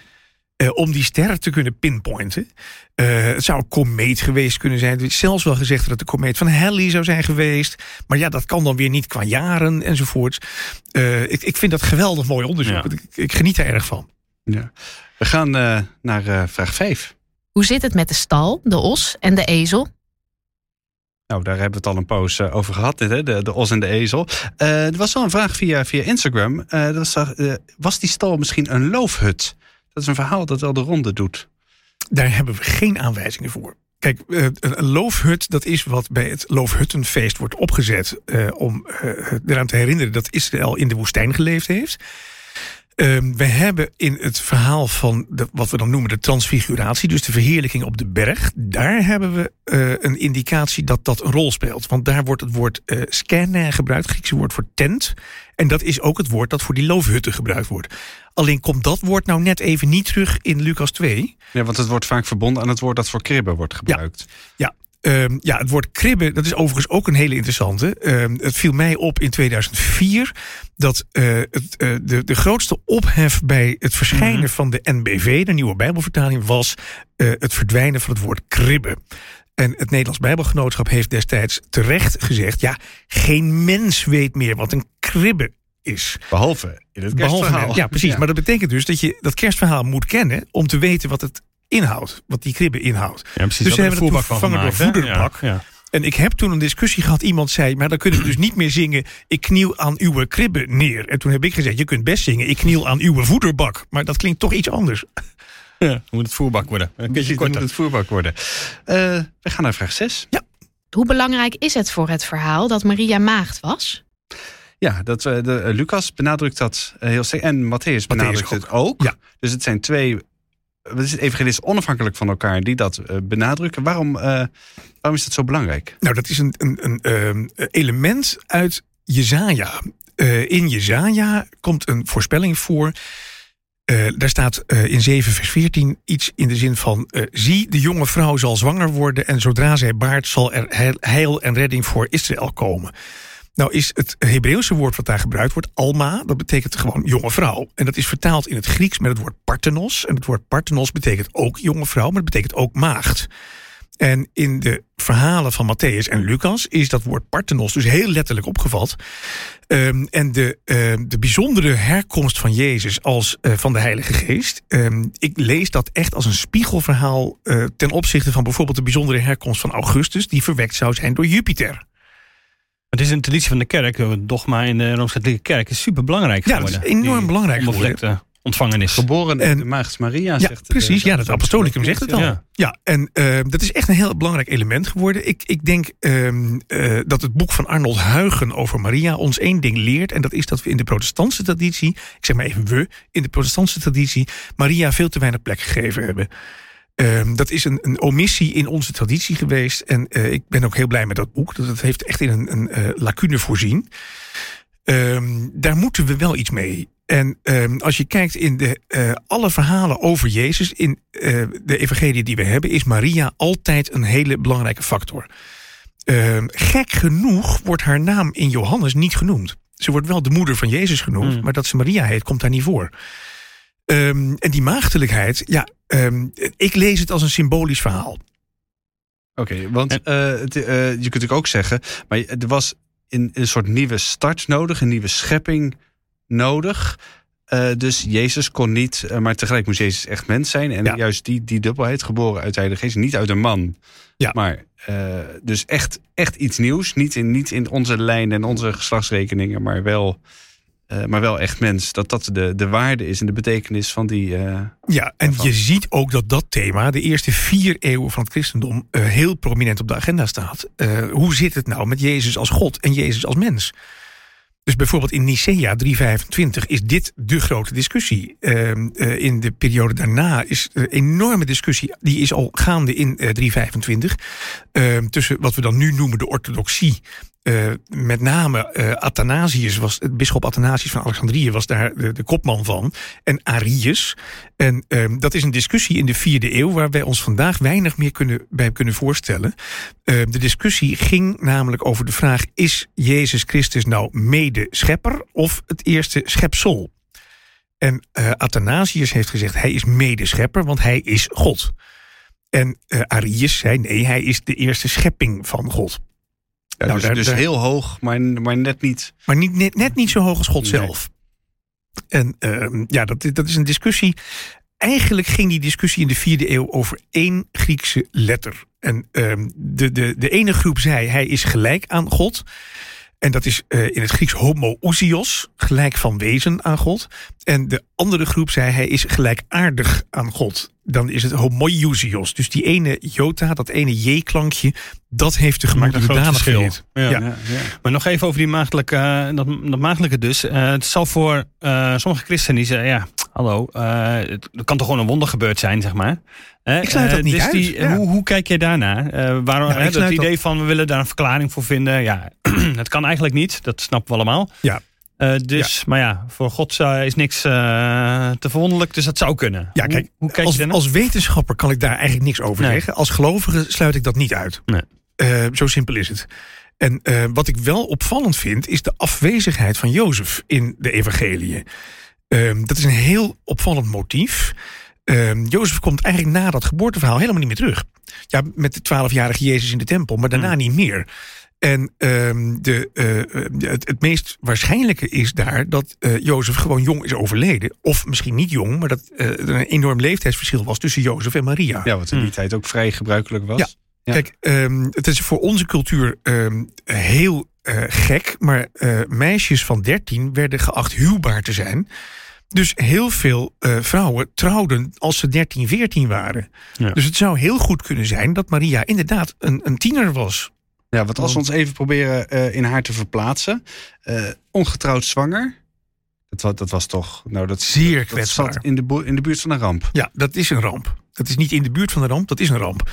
Eh, om die sterren te kunnen pinpointen. Eh, het zou een komeet geweest kunnen zijn. Er is zelfs wel gezegd dat het de komeet van Halley zou zijn geweest. Maar ja, dat kan dan weer niet qua jaren enzovoorts. Eh, ik, ik vind dat geweldig mooi onderzoek. Ja. Ik, ik geniet er erg van. ja. We gaan eh, naar eh, vraag 5. Hoe zit het met de stal, de os en de ezel? Nou, daar hebben we het al een poos over gehad, hè? De, de os en de ezel. er was wel een vraag via, via Instagram. dat was, was die stal misschien een loofhut? Dat is een verhaal dat wel de ronde doet. Daar hebben we geen aanwijzingen voor. Kijk, een loofhut, dat is wat bij het Loofhuttenfeest wordt opgezet... om eraan te herinneren dat Israël in de woestijn geleefd heeft... Ehm, we hebben in het verhaal van de, wat we dan noemen de transfiguratie, dus de verheerlijking op de berg, daar hebben we uh, een indicatie dat dat een rol speelt. Want daar wordt het woord uh, gebruikt, het Griekse woord voor tent. En dat is ook het woord dat voor die loofhutten gebruikt wordt. Alleen komt dat woord nou net even niet terug in Lucas 2. Ja, want het wordt vaak verbonden aan het woord dat voor kribben wordt gebruikt. Ja, ja. Um, ja, het woord kribben, dat is overigens ook een hele interessante. Um, het viel mij op in 2004 dat uh, het, uh, de, de grootste ophef bij het verschijnen mm van de NBV, de nieuwe Bijbelvertaling, was uh, het verdwijnen van het woord kribben. En het Nederlands Bijbelgenootschap heeft destijds terecht gezegd: ja, geen mens weet meer wat een kribbe is. Behalve in het kerstverhaal. Behalve, ja, precies. Ja. Maar dat betekent dus dat je dat kerstverhaal moet kennen om te weten wat het inhoudt, wat die kribbe inhoudt. Ja, precies, dus ze hebben het vervangen door voederbak. Ja, En ik heb toen een discussie gehad. Iemand zei, maar dan kunnen we dus niet meer zingen... ik kniel aan uw kribbe neer. En toen heb ik gezegd, je kunt best zingen... ik kniel aan uw voederbak. Maar dat klinkt toch iets anders. Ja, moet het voerbak worden. Een beetje moet het voerbak worden. Uh, we gaan naar vraag 6. Ja. Hoe belangrijk is het voor het verhaal dat Maria maagd was? Ja, dat, uh, de, uh, Lucas benadrukt dat heel sterk. En Matthäus benadrukt het ook. Ja. Dus het zijn twee evangelisten onafhankelijk van elkaar die dat uh, benadrukken. Waarom, uh, waarom is dat zo belangrijk? Nou, dat is een, een, een uh, element uit Jezaja. in Jezaja komt een voorspelling voor. daar staat in 7 vers 14 iets in de zin van... zie, de jonge vrouw zal zwanger worden... en zodra zij baart zal er heil en redding voor Israël komen. Nou is het Hebreeuwse woord wat daar gebruikt wordt, alma, dat betekent gewoon jonge vrouw. En dat is vertaald in het Grieks met het woord parthenos. En het woord parthenos betekent ook jonge vrouw, maar het betekent ook maagd. En in de verhalen van Matthäus en Lucas is dat woord parthenos dus heel letterlijk opgevat. Um, en de, uh, de bijzondere herkomst van Jezus als uh, van de Heilige Geest. Um, ik lees dat echt als een spiegelverhaal uh, ten opzichte van bijvoorbeeld de bijzondere herkomst van Augustus, die verwekt zou zijn door Jupiter. Het is een traditie van de kerk. Het dogma in de Rooms-Katholieke Kerk is super belangrijk geworden. Ja, dat is enorm belangrijk geworden. ontvangen is. Geboren in de Maagd Maria, ja, zegt Precies, ja, dat apostolicum zegt het al. Ja, ja en uh, dat is echt een heel belangrijk element geworden. Ik, ik denk uh, dat het boek van Arnold Huigen over Maria ons één ding leert. En dat is dat we in de protestantse traditie, ik zeg maar even we, in de protestantse traditie, Maria veel te weinig plek gegeven hebben. Uh, dat is een, een, omissie in onze traditie geweest. En uh, ik ben ook heel blij met dat boek. Dat het heeft echt in een, een uh, lacune voorzien. Uh, daar moeten we wel iets mee. En ehm, als je kijkt in de, uh, alle verhalen over Jezus... in de evangelie die we hebben... is Maria altijd een hele belangrijke factor. Ehm, gek genoeg wordt haar naam in Johannes niet genoemd. Ze wordt wel de moeder van Jezus genoemd... Mm. maar dat ze Maria heet, komt daar niet voor. Um, en die maagdelijkheid, ja, um, ik lees het als een symbolisch verhaal. Oké, okay, want uh, het, uh, je kunt natuurlijk ook zeggen, maar er was een, een soort nieuwe start nodig, een nieuwe schepping nodig. Uh, dus Jezus kon niet, maar tegelijk moest Jezus echt mens zijn. En ja. juist die, die dubbelheid, geboren uit de Heilige Geest, niet uit een man. Ja. Maar dus echt, echt iets nieuws. Niet in, niet in onze lijn en onze geslachtsrekeningen, maar wel uh, maar wel echt mens. Dat dat de, de waarde is en de betekenis van die. Uh, ja, en je ziet ook dat dat thema de eerste vier eeuwen van het christendom uh, heel prominent op de agenda staat. hoe zit het nou met Jezus als God en Jezus als mens? Dus bijvoorbeeld in Nicea 325 is dit de grote discussie. Ehm, in de periode daarna is een enorme discussie, die is al gaande in 325, ehm, tussen wat we dan nu noemen de orthodoxie uh, met name uh, Athanasius was, het bisschop Athanasius van Alexandrië was daar de, kopman van. En Arius. En uh, dat is een discussie in de vierde eeuw waar wij ons vandaag weinig meer kunnen, bij kunnen voorstellen. Ehm, de discussie ging namelijk over de vraag: is Jezus Christus nou mede schepper of het eerste schepsel? En uh, Athanasius heeft gezegd: hij is mede schepper, want hij is God. En Arius zei: nee, hij is de eerste schepping van God. Ja, nou, dus, dus heel hoog, maar, maar net niet. Maar niet, net, net niet zo hoog als God zelf. En uh, ja, dat, dat is een discussie. eigenlijk ging die discussie in de vierde eeuw over één Griekse letter. En ehm, de, de, de ene groep zei hij is gelijk aan God. En dat is uh, in het Grieks homoousios, gelijk van wezen aan God. En de andere groep zei hij is gelijkaardig aan God. Dan is het homoiousios. Dus die ene jota, dat ene j-klankje, dat heeft de gemaakt verschil. Ja. Ja. Ja. Maar nog even over die maagdelijke, uh, dat, dat maagdelijke dus. Uh, het zal voor sommige christenen die zeggen, ja, hallo, het kan toch gewoon een wonder gebeurd zijn, zeg maar. Ik sluit dat niet dus uit. Die, hoe, hoe, kijk jij daarnaar? waarom nou, het idee van we willen daar een verklaring voor vinden? Ja, het kan eigenlijk niet. Dat snappen we allemaal. Ja. Uh, dus, maar ja, voor God uh, is niks uh, te verwonderlijk, dus dat zou kunnen. Ja, kijk, hoe, hoe als, als, wetenschapper kan ik daar eigenlijk niks over nee. zeggen. Als gelovige sluit ik dat niet uit. Nee. zo simpel is het. En wat ik wel opvallend vind, is de afwezigheid van Jozef in de evangelie. Ehm, dat is een heel opvallend motief. Ehm, Jozef komt eigenlijk na dat geboorteverhaal helemaal niet meer terug. Ja, met de twaalfjarige Jezus in de tempel, maar daarna hmm. niet meer. En um, de, uh, het, het, meest waarschijnlijke is daar dat uh, Jozef gewoon jong is overleden. Of misschien niet jong, maar dat uh, er een enorm leeftijdsverschil was tussen Jozef en Maria. Ja, wat in die hm. tijd ook vrij gebruikelijk was. Ja, ja. kijk, um, het is voor onze cultuur um, heel gek, maar meisjes van 13 werden geacht huwbaar te zijn. Dus heel veel uh, vrouwen trouwden als ze 13, 14 waren. Ja. Dus het zou heel goed kunnen zijn dat Maria inderdaad een, een tiener was. Ja, want als we ons even proberen uh, in haar te verplaatsen. Uh, ongetrouwd zwanger. Dat, was, dat was toch. Nou, dat, Zeer kwetsbaar. zat in de, in de buurt van een ramp. Ja, dat is een ramp. Dat is niet in de buurt van een ramp, dat is een ramp.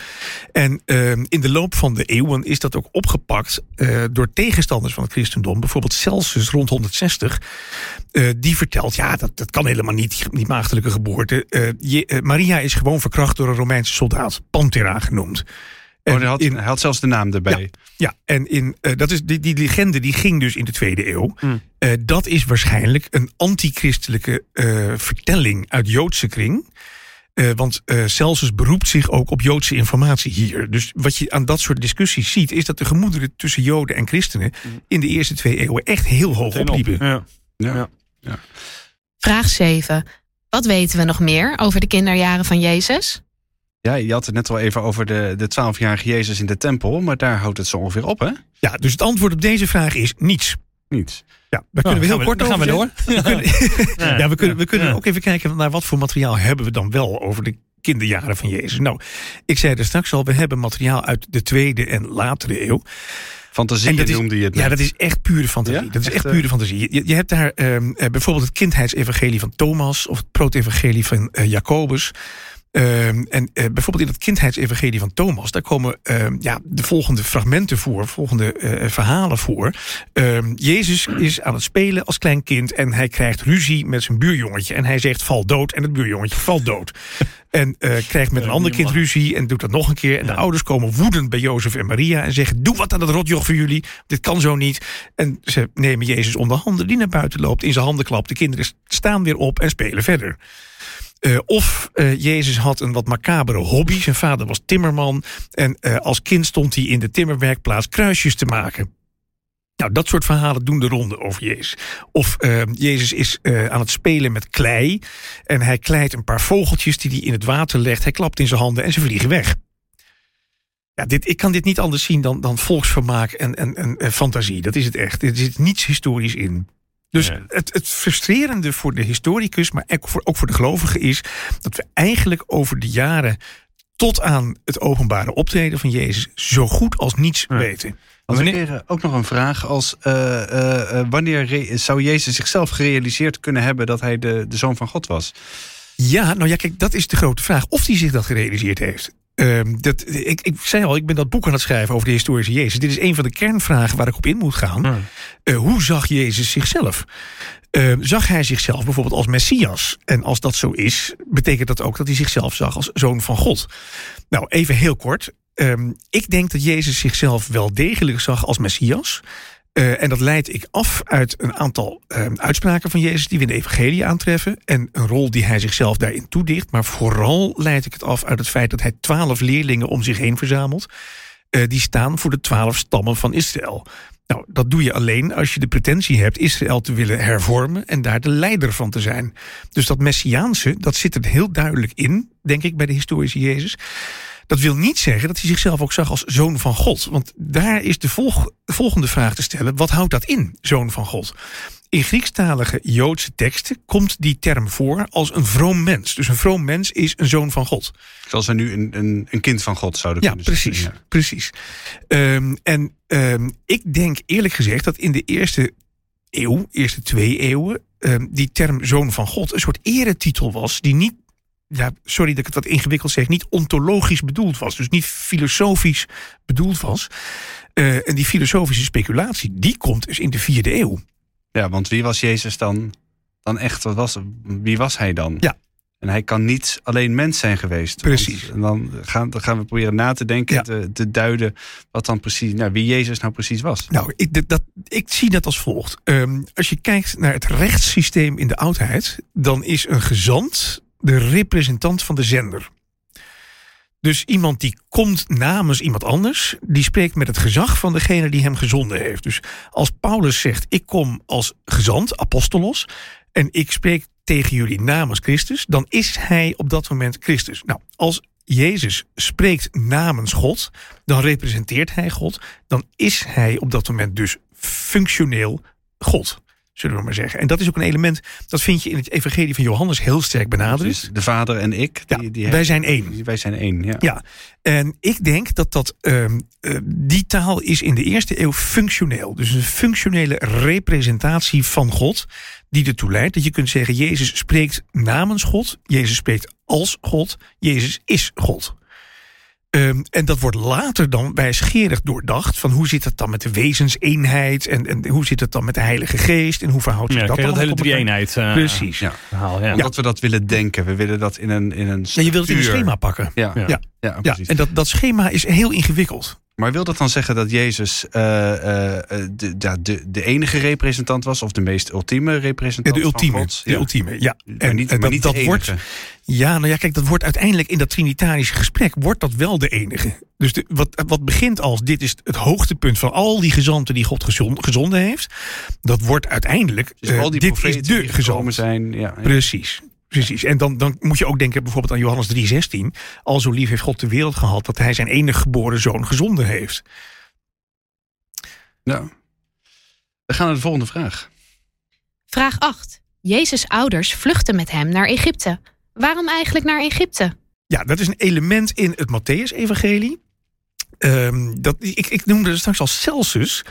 En uh, in de loop van de eeuwen is dat ook opgepakt uh, door tegenstanders van het christendom. Bijvoorbeeld Celsus rond 160. Uh, die vertelt, ja, dat, dat kan helemaal niet, die maagdelijke geboorte. Je, Maria is gewoon verkracht door een Romeinse soldaat, Pantera genoemd. Oh, hij, had, in, hij had zelfs de naam erbij. Ja, ja en in, uh, dat is, die, die legende die ging dus in de tweede eeuw. Mm. Uh, dat is waarschijnlijk een antichristelijke uh, vertelling uit Joodse kring. want Celsus beroept zich ook op Joodse informatie hier. Dus wat je aan dat soort discussies ziet... is dat de gemoederen tussen Joden en christenen... Mm. in de eerste twee eeuwen echt heel hoog opliepen. Op. Ja. Ja. Ja. Vraag 7. Wat weten we nog meer over de kinderjaren van Jezus? Ja, je had het net al even over de, de 12-jarige Jezus in de tempel, maar daar houdt het zo ongeveer op, hè? Ja, dus het antwoord op deze vraag is niets. Niets. Ja, daar kunnen we heel kort over. gaan we door. We kunnen, ja, we kunnen, we kunnen ook even kijken naar wat voor materiaal hebben we dan wel over de kinderjaren van Jezus. Nou, ik zei er straks al, we hebben materiaal uit de tweede en latere eeuw. Fantasie en dat is, noemde je het. Ja, dat is echt pure fantasie. Dat is echt, pure fantasie. Je, je hebt daar uh, bijvoorbeeld het kindheidsevangelie van Thomas of het protevangelie van uh, Jacobus. Ehm, en uh, bijvoorbeeld in het kindheidsevangelie van Thomas, daar komen uh, ja, de volgende fragmenten voor, volgende uh, verhalen voor. Ehm, Jezus is aan het spelen als klein kind en hij krijgt ruzie met zijn buurjongetje. En hij zegt val dood en het buurjongetje valt dood. En uh, krijgt met een ander kind ruzie en doet dat nog een keer. En de ouders komen woedend bij Jozef en Maria en zeggen: Doe wat aan dat rotjoch voor jullie. Dit kan zo niet. En ze nemen Jezus onder handen, die naar buiten loopt, in zijn handen klapt. De kinderen staan weer op en spelen verder. Uh, of uh, Jezus had een wat macabere hobby. Zijn vader was timmerman. En uh, als kind stond hij in de timmerwerkplaats kruisjes te maken. Nou, dat soort verhalen doen de ronde over Jezus. Of Jezus is aan het spelen met klei. En hij kleidt een paar vogeltjes die hij in het water legt. Hij klapt in zijn handen en ze vliegen weg. Ja, dit, ik kan dit niet anders zien dan, dan volksvermaak en, en, en fantasie. Dat is het echt. Er zit niets historisch in. Dus het, het frustrerende voor de historicus, maar ook voor, ook voor de gelovigen is dat we eigenlijk over de jaren tot aan het openbare optreden van Jezus zo goed als niets weten. Wanneer, ook nog een vraag als uh, uh, wanneer zou Jezus zichzelf gerealiseerd kunnen hebben dat hij de, de zoon van God was? Ja, nou ja, kijk, dat is de grote vraag. Of hij zich dat gerealiseerd heeft. Uh, dat, ik, ik zei al, ik ben dat boek aan het schrijven over de historische Jezus. Dit is een van de kernvragen waar ik op in moet gaan. Uh, hoe zag Jezus zichzelf? Uh, zag hij zichzelf bijvoorbeeld als Messias? En als dat zo is, betekent dat ook dat hij zichzelf zag als zoon van God? Nou, even heel kort. Ehm, ik denk dat Jezus zichzelf wel degelijk zag als Messias. Uh, en dat leid ik af uit een aantal uh, uitspraken van Jezus die we in de Evangelie aantreffen. En een rol die hij zichzelf daarin toedicht. Maar vooral leid ik het af uit het feit dat hij twaalf leerlingen om zich heen verzamelt. Uh, die staan voor de twaalf stammen van Israël. Nou, dat doe je alleen als je de pretentie hebt Israël te willen hervormen en daar de leider van te zijn. Dus dat Messiaanse, dat zit er heel duidelijk in, denk ik, bij de historische Jezus. Dat wil niet zeggen dat hij zichzelf ook zag als zoon van God. Want daar is de, de volgende vraag te stellen: wat houdt dat in, zoon van God? In Griekstalige Joodse teksten komt die term voor als een vroom mens. Dus een vroom mens is een zoon van God. Zoals we nu een, een, een kind van God zouden ja, kunnen precies. Ja, precies. Um, en um, ik denk eerlijk gezegd dat in de eerste eeuw, eerste twee eeuwen, um, die term zoon van God een soort eretitel was die niet ja, sorry dat ik het wat ingewikkeld zeg, niet ontologisch bedoeld was. Dus niet filosofisch bedoeld was. Uh, en die filosofische speculatie, die komt dus in de vierde eeuw. Ja, want wie was Jezus dan, dan echt? Wat was, wie was hij dan? Ja. En hij kan niet alleen mens zijn geweest. Precies. en dan gaan, dan gaan we proberen na te denken, Ja. te, te duiden wat dan precies, nou, wie Jezus nou precies was. Nou, ik, dat- dat, ik zie dat als volgt. Ehm, als je kijkt naar het rechtssysteem in de oudheid, dan is een gezant de representant van de zender. Dus iemand die komt namens iemand anders, die spreekt met het gezag van degene die hem gezonden heeft. Dus als Paulus zegt: Ik kom als gezant, apostolos, en ik spreek tegen jullie namens Christus, dan is hij op dat moment Christus. Nou, als Jezus spreekt namens God, dan representeert hij God, dan is hij op dat moment dus functioneel God, zullen we maar zeggen. En dat is ook een element, dat vind je in het evangelie van Johannes heel sterk benadrukt. Dus de vader en ik, die, Ja, die wij zijn één. Wij zijn één, ja. Ja, en ik denk dat, dat ehm, eh, die taal is in de eerste eeuw functioneel. Dus een functionele representatie van God, die ertoe leidt dat je kunt zeggen: Jezus spreekt namens God, Jezus spreekt als God, Jezus is God. Ehm, en dat wordt later dan wijsgerig doordacht. Van hoe zit het dan met de wezenseenheid? En, en hoe zit het dan met de Heilige Geest? En hoe verhoudt zich Ja, dat kijk, dat dan hele drie-eenheid eh, Precies. Ja. verhaal. Ja. Omdat we dat willen denken. We willen dat in een, in een Ja, je wilt het in een schema pakken. Ja, Ja. ja. Ja. ja, Ja, precies. en dat, dat schema is heel ingewikkeld. Maar wil dat dan zeggen dat Jezus eh, eh, eh, de, de, de enige representant was? Of de meest ultieme Ja, representant de ultieme. van God? De Ja. ultieme, ja. Maar niet, maar dat, niet dat de wordt, enige. Ja, nou ja, kijk, dat wordt uiteindelijk in dat trinitarische gesprek wordt dat wel de enige. Dus de, wat, wat begint als dit is het hoogtepunt van al die gezanten die God gezond, gezonden heeft, dat wordt uiteindelijk Dus al die dit is de gezant. zijn. Ja. Precies. Precies. En dan, dan moet je ook denken bijvoorbeeld aan Johannes 3:16. Al zo lief heeft God de wereld gehad dat hij zijn enige geboren zoon gezonden heeft. Ja. We gaan naar de volgende vraag. Vraag 8. Jezus' ouders vluchten met hem naar Egypte. Waarom eigenlijk naar Egypte? Ja, dat is een element in het Matthäus-evangelie. Ehm, dat, ik, ik noemde het straks al Celsus.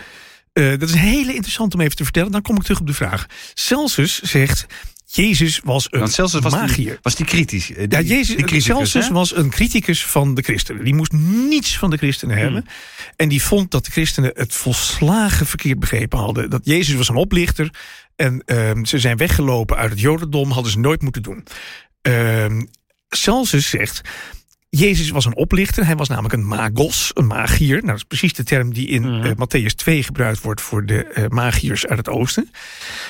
Eh, dat is een hele interessant om even te vertellen. Dan kom ik terug op de vraag. Celsus zegt, Jezus was een Want Celsus was magier. die, was die kritisch. eh, Die, Ja, Jezus, die criticus, Celsus hè? was een criticus van de christenen. Die moest niets van de christenen Hmm. hebben. En die vond dat de christenen het volslagen verkeerd begrepen hadden. Dat Jezus was een oplichter. En ehm, ze zijn weggelopen uit het jodendom. Hadden ze nooit moeten doen. Ehm Celsus zegt... Jezus was een oplichter. Hij was namelijk een magos, een magier. Nou, dat is precies de term die in eh, Matthäus 2 gebruikt wordt voor de eh, magiërs uit het oosten.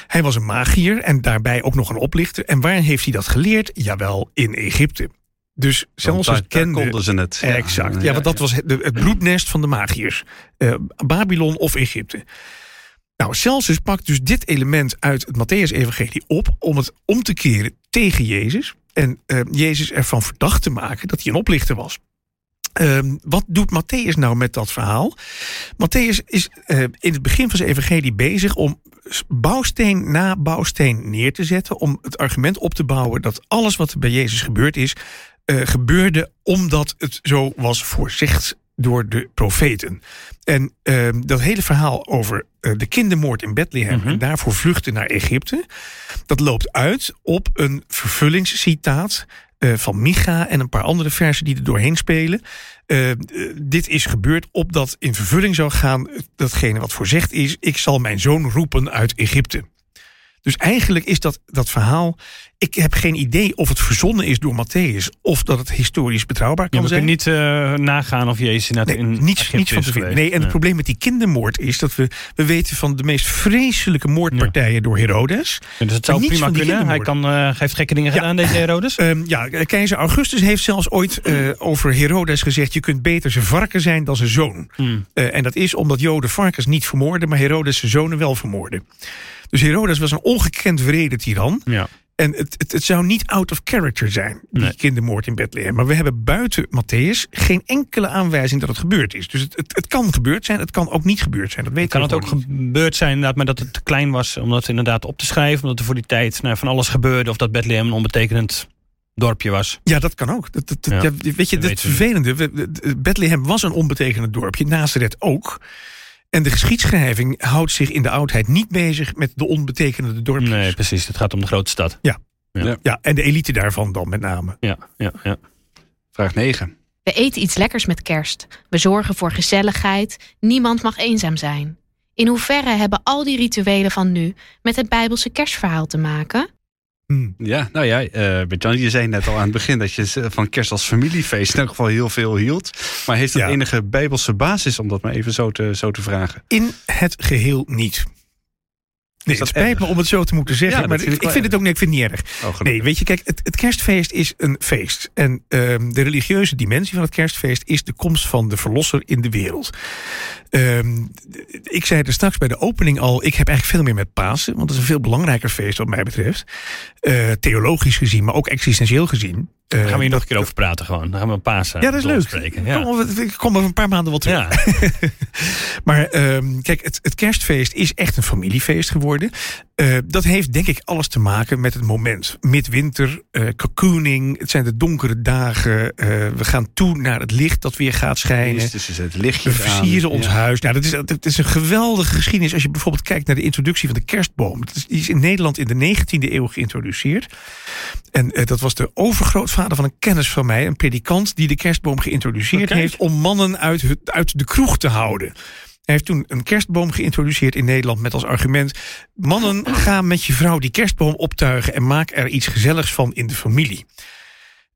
Hij was een magier en daarbij ook nog een oplichter. En waar heeft hij dat geleerd? Jawel, in Egypte. Dus daar, daar kende... konden ze het. Exact. Ja, want dat was het, het bloednest van de magiërs. Eh, Babylon of Egypte. Nou, Celsus pakt dus dit element uit het Matthäus-evangelie op... om het om te keren tegen Jezus. En eh, Jezus ervan verdacht te maken dat hij een oplichter was. Ehm, wat doet Matthäus nou met dat verhaal? Matthäus is eh, in het begin van zijn evangelie bezig om bouwsteen na bouwsteen neer te zetten. Om het argument op te bouwen dat alles wat er bij Jezus gebeurd is, eh, gebeurde omdat het zo was voorzegd door de profeten. En ehm, dat hele verhaal over eh, de kindermoord in Bethlehem Mhm. en daarvoor vluchten naar Egypte, dat loopt uit op een vervullingscitaat eh, van Micha en een paar andere versen die er doorheen spelen. Eh, eh, dit is gebeurd opdat in vervulling zou gaan datgene wat voorzegd is: ik zal mijn zoon roepen uit Egypte. Dus eigenlijk is dat, dat verhaal. Ik heb geen idee of het verzonnen is door Matthäus. of dat het historisch betrouwbaar kan Ja, we zijn. kunnen niet eh, nagaan of Jezus Nee, in niets, Egypte niets van te vinden. Nee, en het probleem met die kindermoord is dat we, we weten van de meest vreselijke moordpartijen door Herodes. Ja, dus het zou prima kunnen. Hij kan, eh, heeft gekke dingen gedaan, deze Herodes. Ehm, ja, keizer Augustus heeft zelfs ooit eh, over Herodes gezegd: je kunt beter zijn varken zijn dan zijn zoon. Hmm. En dat is omdat Joden varkens niet vermoorden, maar Herodes zijn zonen wel vermoorden. Dus Herodes was een ongekend wrede tiran. Ja. En het, het, het zou niet out of character zijn, die Nee. kindermoord in Bethlehem. Maar we hebben buiten Matthäus geen enkele aanwijzing dat het gebeurd is. Dus het, het, het kan gebeurd zijn, het kan ook niet gebeurd zijn. Dat weten Kan we het ook niet. gebeurd zijn inderdaad, maar dat het te klein was om dat inderdaad op te schrijven? Omdat er voor die tijd nou, van alles gebeurde of dat Bethlehem een onbetekenend dorpje was? Ja, dat kan ook. Dat, dat, dat- Ja, ja, weet je, dat het vervelende. Bethlehem was een onbetekenend dorpje, Nazareth ook. En de geschiedschrijving houdt zich in de oudheid niet bezig met de onbetekenende dorpjes. Nee, precies. Het gaat om de grote stad. Ja, en de elite daarvan dan met name. Ja, ja, ja. Vraag 9. We eten iets lekkers met kerst. We zorgen voor gezelligheid. Niemand mag eenzaam zijn. In hoeverre hebben al die rituelen van nu met het Bijbelse kerstverhaal te maken? Hm. Ja, nou ja, Bert-Jan, je zei net al aan het begin dat je van kerst als familiefeest in elk geval heel veel hield. Maar heeft dat Ja. enige bijbelse basis, om dat maar even zo te, zo te vragen? In het geheel niet. Nee, dat het spijt erg? me om het zo te moeten zeggen, Ja, maar vind ik, vind het ook nee, ik vind het niet erg. Oh. Nee, weet je, kijk, het, het kerstfeest is een feest. En ehm, de religieuze dimensie van het kerstfeest is de komst van de verlosser in de wereld. Ehm, ik zei er straks bij de opening al, ik heb eigenlijk veel meer met Pasen, want dat is een veel belangrijker feest wat mij betreft. Eh, theologisch gezien, maar ook existentieel gezien. Daar gaan we Eh, hier nog een keer over praten gewoon. Dan gaan we een paas ja, dat is leuk. Spreken. Ja. Kom, ik kom over een paar maanden wel terug. Ja. Maar ehm, kijk, het, het kerstfeest is echt een familiefeest geworden. Eh, dat heeft denk ik alles te maken met het moment. Midwinter, eh cocooning, het zijn de donkere dagen. eh, we gaan toe naar het licht dat weer gaat schijnen. Dus ze zetten lichtjes We versieren aan. ons Ja. huis. Nou, dat, is, dat is een geweldige geschiedenis. Als je bijvoorbeeld kijkt naar de introductie van de kerstboom. Die is in Nederland in de 19e eeuw geïntroduceerd. En eh, dat was de overgrootvader van een kennis van mij. Een predikant die de kerstboom geïntroduceerd heeft... om mannen uit, het- uit de kroeg te houden. Hij heeft toen een kerstboom geïntroduceerd in Nederland met als argument... mannen, ga met je vrouw die kerstboom optuigen... en maak er iets gezelligs van in de familie.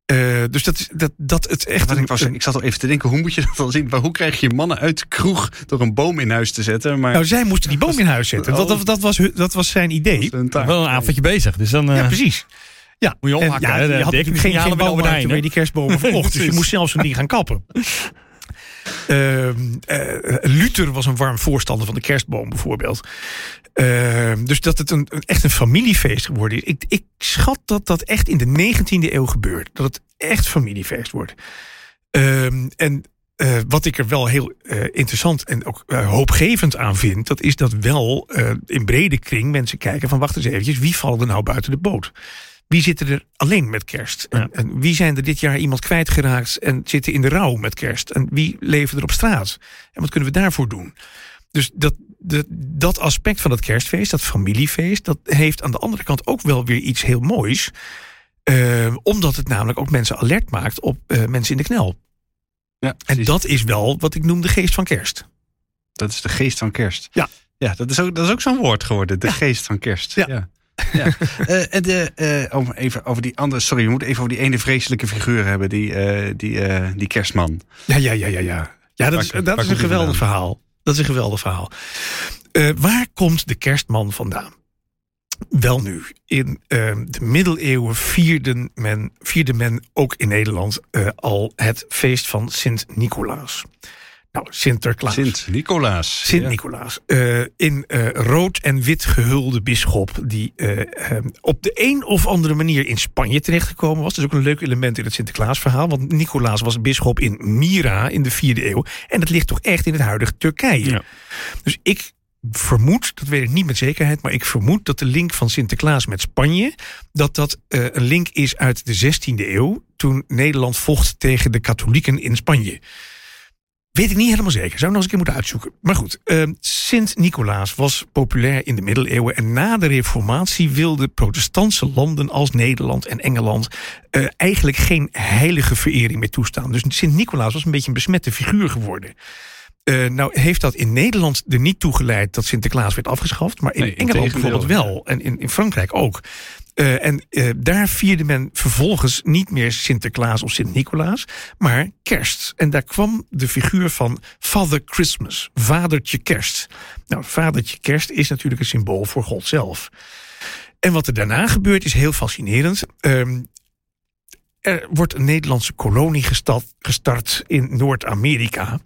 Eh, dus dat, is- dat, dat het echt... Een- ik, was, een- ik zat al even te denken, hoe moet je dat dan zien? Maar hoe krijg je mannen uit de kroeg door een boom in huis te zetten? Maar Nou, zij moesten die boom in huis zetten. Dat, dat, dat, was, hun- dat was zijn idee. een. Wel een avondje bezig. Dus dan eh, Ja, precies. Ja, Moet je En ophakken, ja, hè, de je had natuurlijk geen, geen Heijn, waar je die kerstbomen verkocht. dus je moest zelfs zo'n ding gaan kappen. Eh, Luther was een warm voorstander van de kerstboom bijvoorbeeld. Ehm, dus dat het een, een- echt een familiefeest geworden is. Ik, ik schat dat dat echt in de 19e eeuw gebeurt. Dat het echt familiefeest wordt. Ehm, en eh, wat ik er wel heel eh, interessant en ook hoopgevend aan vind... dat is dat wel in brede kring mensen kijken van... wacht eens eventjes, wie valt er nou buiten de boot? Wie zitten er alleen met kerst? En, Ja. en wie zijn er dit jaar iemand kwijtgeraakt en zitten in de rouw met kerst? En wie leven er op straat? En wat kunnen we daarvoor doen? Dus dat, de, dat aspect van het kerstfeest, dat familiefeest... dat heeft aan de andere kant ook wel weer iets heel moois... eh, omdat het namelijk ook mensen alert maakt op eh, mensen in de knel. Ja, En dat is wel wat ik noem de geest van kerst. Dat is de geest van kerst. Ja. Ja, dat is ook, dat is ook zo'n woord geworden. De geest van kerst. Ja. Ja. Ja. Eh, en de, eh, om even over die andere. Sorry, we moeten even over die ene vreselijke figuur hebben. Die, eh, die, die kerstman. Ja, ja, ja, ja, ja. Ja, dat is, dat is een geweldig vandaan? verhaal. Dat is een geweldig verhaal. Waar komt de kerstman vandaan? Wel nu, in eh, de middeleeuwen vierden men, vierde men ook in Nederland al het feest van Sint-Nicolaas. Nou, Sinterklaas. Sint Nicolaas. Ja. Sint-Nicolaas. Eh, in eh, rood en wit gehulde bisschop. Die eh, eh, op de een of andere manier in Spanje terechtgekomen was. Dat is ook een leuk element in het Sinterklaasverhaal. Want Nicolaas was bisschop in Mira in de vierde eeuw. En dat ligt toch echt in het huidige Turkije. Ja. Dus ik vermoed, dat weet ik niet met zekerheid. Maar ik vermoed dat de link van Sinterklaas met Spanje. Dat dat een link is uit de 16e eeuw. Toen Nederland vocht tegen de katholieken in Spanje. Weet ik niet helemaal zeker. Zou ik nog eens een keer moeten uitzoeken. Maar goed, eh, Sint-Nicolaas was populair in de middeleeuwen. En na de reformatie wilden protestantse landen als Nederland en Engeland... eh, eigenlijk geen heilige verering meer toestaan. Dus Sint-Nicolaas was een beetje een besmette figuur geworden. Uh, nou heeft dat in Nederland er niet toe geleid dat Sinterklaas werd afgeschaft. Maar in Nee, Engeland bijvoorbeeld wel. En in, in Frankrijk ook. Uh, en uh, daar vierde men vervolgens niet meer Sinterklaas of Sint-Nicolaas, maar kerst. En daar kwam de figuur van Father Christmas, vadertje kerst. Nou, vadertje kerst is natuurlijk een symbool voor God zelf. En wat er daarna gebeurt is heel fascinerend. Um, er wordt een Nederlandse kolonie gestart, gestart in Noord-Amerika.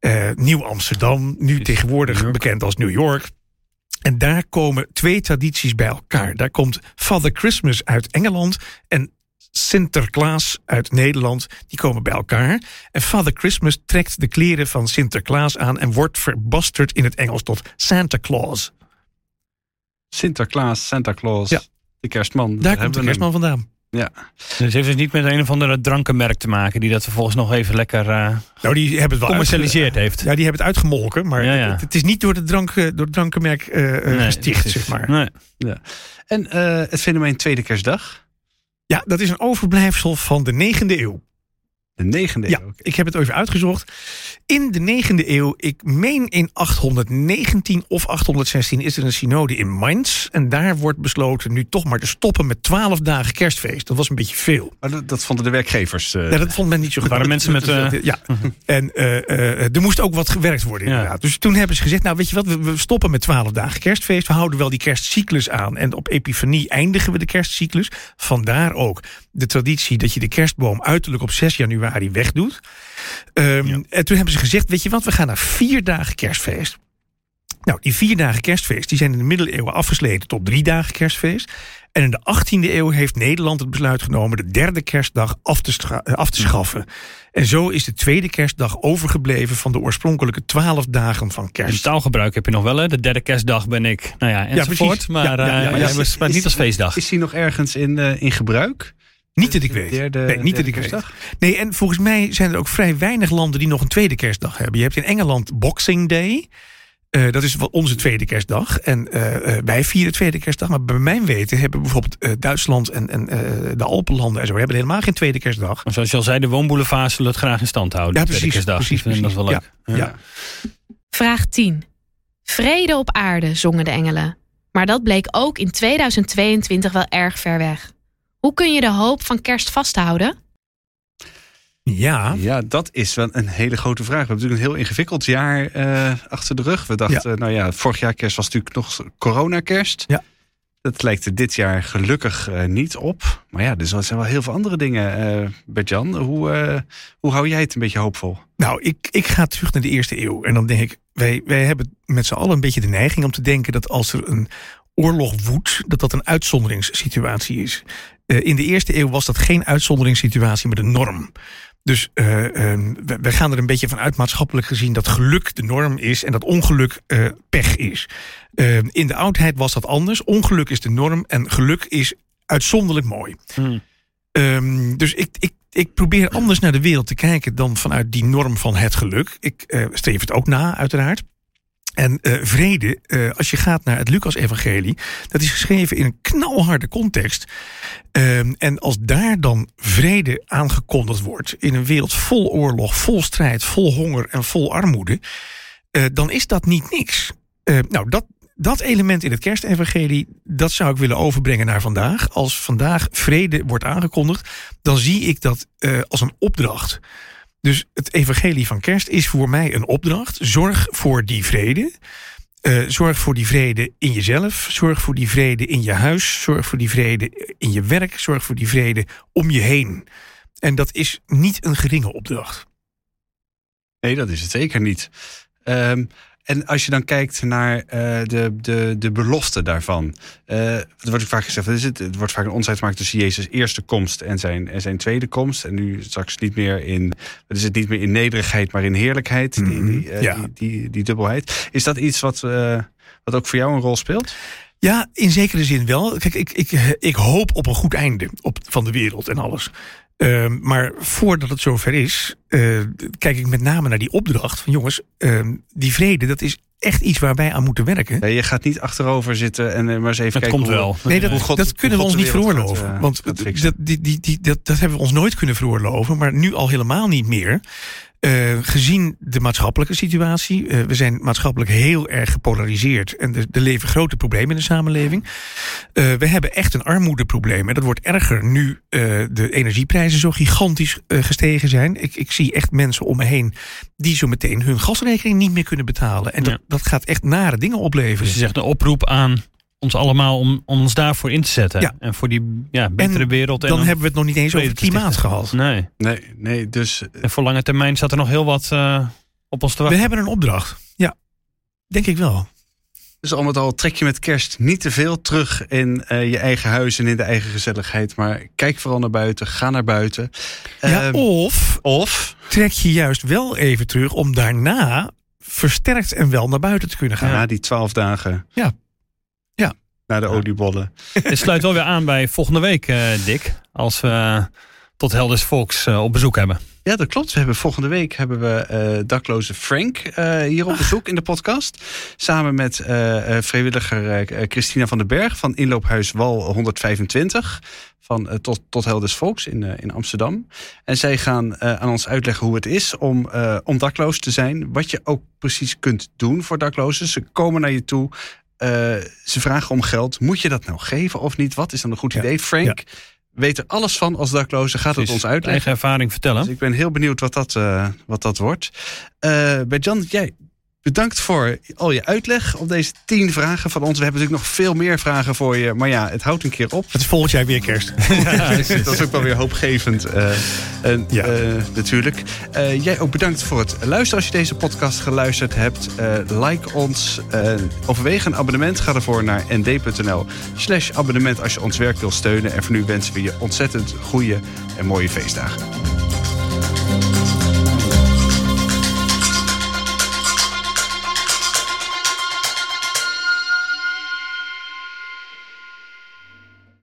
Uh, Nieuw-Amsterdam, nu tegenwoordig bekend als New York. En daar komen twee tradities bij elkaar. Daar komt Father Christmas uit Engeland en Sinterklaas uit Nederland. Die komen bij elkaar. En Father Christmas trekt de kleren van Sinterklaas aan en wordt verbasterd in het Engels tot Santa Claus. Sinterklaas, Santa Claus, Ja. de kerstman. Daar komt de kerstman hem. vandaan. Ja. Dus het heeft dus niet met een of andere drankenmerk te maken... die dat vervolgens nog even lekker eh Nou, die hebben het wel commercialiseerd heeft. Ja, die hebben het uitgemolken, maar Ja, ja. Het, het is niet door, de drank, eh, door het drankenmerk Nee, gesticht, is- zeg maar. Nee. En eh, het fenomeen Tweede Kerstdag, Ja, dat is een overblijfsel van de negende eeuw. De negende Ja, eeuw. ik heb het even uitgezocht. In de negende eeuw, ik meen in 819 of 816, is er een synode in Mainz. En daar wordt besloten nu toch maar te stoppen met 12 dagen kerstfeest. Dat was een beetje veel. Maar dat, dat vonden de werkgevers. eh, Ja, dat vond men niet zo goed. waren mensen met, eh, Ja, en eh, eh, er moest ook wat gewerkt worden Ja. inderdaad. Dus toen hebben ze gezegd, nou weet je wat, we, we stoppen met 12 dagen kerstfeest. We houden wel die kerstcyclus aan. En op Epifanie eindigen we de kerstcyclus. Vandaar ook de traditie dat je de kerstboom uiterlijk op 6 januari wegdoet. Ehm, En toen hebben ze gezegd, weet je wat, we gaan naar vier dagen kerstfeest. Nou, die vier dagen kerstfeest die zijn in de middeleeuwen afgesleten tot drie dagen kerstfeest. En in de 18e eeuw heeft Nederland het besluit genomen de derde kerstdag af te, eh, af te schaffen. En zo is de tweede kerstdag overgebleven van de oorspronkelijke twaalf dagen van kerst. taalgebruik heb je nog wel, hè? De derde kerstdag ben ik. Nou ja, enzovoort. precies. maar Ja, ja, ja, eh, ja. maar is- niet als feestdag. Is die nog ergens in, eh, in gebruik? Niet dat ik weet. derde- nee, niet dat ik weet. Nee, en volgens mij zijn er ook vrij weinig landen die nog een tweede kerstdag hebben. Je hebt in Engeland Boxing Day. Eh, dat is wat onze tweede kerstdag. En eh, eh, wij vieren tweede kerstdag. Maar bij mijn weten hebben bijvoorbeeld eh, Duitsland en, en eh, de Alpenlanden en zo hebben helemaal geen tweede kerstdag. Maar Zoals je al zei, de woonboulevard zullen het graag in stand houden. Ja, precies, kerstdag. precies, dat wel leuk. Ja. Vraag 10. Vrede op aarde, zongen de engelen. Maar dat bleek ook in 2022 wel erg ver weg. Hoe kun je de hoop van kerst vasthouden? Ja, Ja, dat is wel een hele grote vraag. We hebben natuurlijk een heel ingewikkeld jaar eh, achter de rug. We dachten, nou ja, vorig jaar kerst was natuurlijk nog coronakerst. Ja. Dat lijkt er dit jaar gelukkig eh, niet op. Maar ja, er zijn wel heel veel andere dingen. eh Bert-Jan, hoe, eh, hoe hou jij het een beetje hoopvol? Nou, ik, ik ga terug naar de eerste eeuw. En dan denk ik, wij, wij hebben met z'n allen een beetje de neiging om te denken dat als er een oorlog woedt, dat dat een uitzonderingssituatie is. Eh, in de eerste eeuw was dat geen uitzonderingssituatie, maar de norm. Dus eh, we, we gaan er een beetje van uit, maatschappelijk gezien, dat geluk de norm is en dat ongeluk eh, pech is. Eh, in de oudheid was dat anders. Ongeluk is de norm en geluk is uitzonderlijk mooi. Hmm. Ehm, dus ik, ik, ik probeer anders naar de wereld te kijken dan vanuit die norm van het geluk. Ik streef het ook na, uiteraard. En vrede, als je gaat naar het Lucas-evangelie, dat is geschreven in een knalharde context. Ehm, en als daar dan vrede aangekondigd wordt in een wereld vol oorlog, vol strijd, vol honger en vol armoede, eh, dan is dat niet niks. Eh, nou, dat, dat element in het kerstevangelie, dat zou ik willen overbrengen naar vandaag. Als vandaag vrede wordt aangekondigd, dan zie ik dat eh, als een opdracht. Dus het evangelie van kerst is voor mij een opdracht. Zorg voor die vrede. Eh, zorg voor die vrede in jezelf. Zorg voor die vrede in je huis. Zorg voor die vrede in je werk. Zorg voor die vrede om je heen. En dat is niet een geringe opdracht. Nee, dat is het zeker niet. Ehm, en als je dan kijkt naar eh, de, de, de belofte daarvan. eh er wordt vaak gezegd, is het? het wordt vaak een onderscheid gemaakt tussen Jezus' eerste komst en zijn, en zijn tweede komst. En nu straks niet meer in, wat is het niet meer in nederigheid, maar in heerlijkheid. Die, Mhm, die, eh, ja. die, die, die dubbelheid. Is dat iets wat, wat ook voor jou een rol speelt? Ja, in zekere zin wel. Kijk, ik, ik, ik hoop op een goed einde op, van de wereld en alles. Ehm, maar voordat het zover is, eh, kijk ik met name naar die opdracht van jongens, ehm, die vrede, dat is echt iets waar wij aan moeten werken. Nee, je gaat niet achterover zitten en eh, maar eens even Het kijken komt hoe- wel. Nee, dat, God- dat kunnen we ons niet veroorloven. gaat, eh, want dat, die, die, die, dat, dat hebben we ons nooit kunnen veroorloven, maar nu al helemaal niet meer. Uh, gezien de maatschappelijke situatie, uh, we zijn maatschappelijk heel erg gepolariseerd en er, er leven grote problemen in de samenleving. Uh, we hebben echt een armoedeprobleem en dat wordt erger nu de energieprijzen zo gigantisch gestegen zijn. Ik, ik, zie echt mensen om me heen die zo meteen hun gasrekening niet meer kunnen betalen. En dat, ja. dat gaat echt nare dingen opleveren. Dus je zegt een oproep aan ons allemaal om, om ons daarvoor in te zetten. Ja. En voor die ja, betere en wereld. En dan, dan, hebben we het nog niet eens over het klimaat gehad. Nee. Nee, nee dus... En voor lange termijn staat er nog heel wat uh, op ons te wachten. We hebben een opdracht. Ja, denk ik wel. Dus al met al trek je met kerst niet te veel terug in uh, je eigen huis en in de eigen gezelligheid. Maar kijk vooral naar buiten, ga naar buiten. Ja, Uh, of, of trek je juist wel even terug om daarna versterkt en wel naar buiten te kunnen gaan. na die twaalf dagen. Ja. Naar de oliebollen. Dit sluit wel weer aan bij volgende week, uh, Dick. Als we tot Helders Volks uh, op bezoek hebben. Ja, dat klopt. We hebben volgende week hebben we uh, dakloze Frank uh, hier op bezoek in de podcast. Samen met uh, vrijwilliger Christina van den Berg van Inloophuis Wal 125. Van tot, tot Helders Volks in, in Amsterdam. En zij gaan aan ons uitleggen hoe het is om, om dakloos te zijn. Wat je ook precies kunt doen voor daklozen. Ze komen naar je toe. Ze vragen om geld. Moet je dat nou geven of niet? Wat is dan een goed Ja. idee? Frank. Ja weet er alles van als dakloze. Gaat het ons uitleggen. Eigen ervaring vertellen. Dus ik ben heel benieuwd wat dat, uh, wat dat wordt. Uh, Bert-Jan, jij bedankt voor al je uitleg op deze tien vragen van ons. We hebben natuurlijk nog veel meer vragen voor je. Maar ja, het houdt een keer op. Het is volgend jaar weer kerst. ja, dat is ook wel weer hoopgevend uh, ja. natuurlijk. Eh, jij ook bedankt voor het luisteren. Als je deze podcast geluisterd hebt, eh, like ons. overweeg een abonnement. Ga ervoor naar nd.nl slash abonnement als je ons werk wil steunen. En voor nu wensen we je ontzettend goede en mooie feestdagen.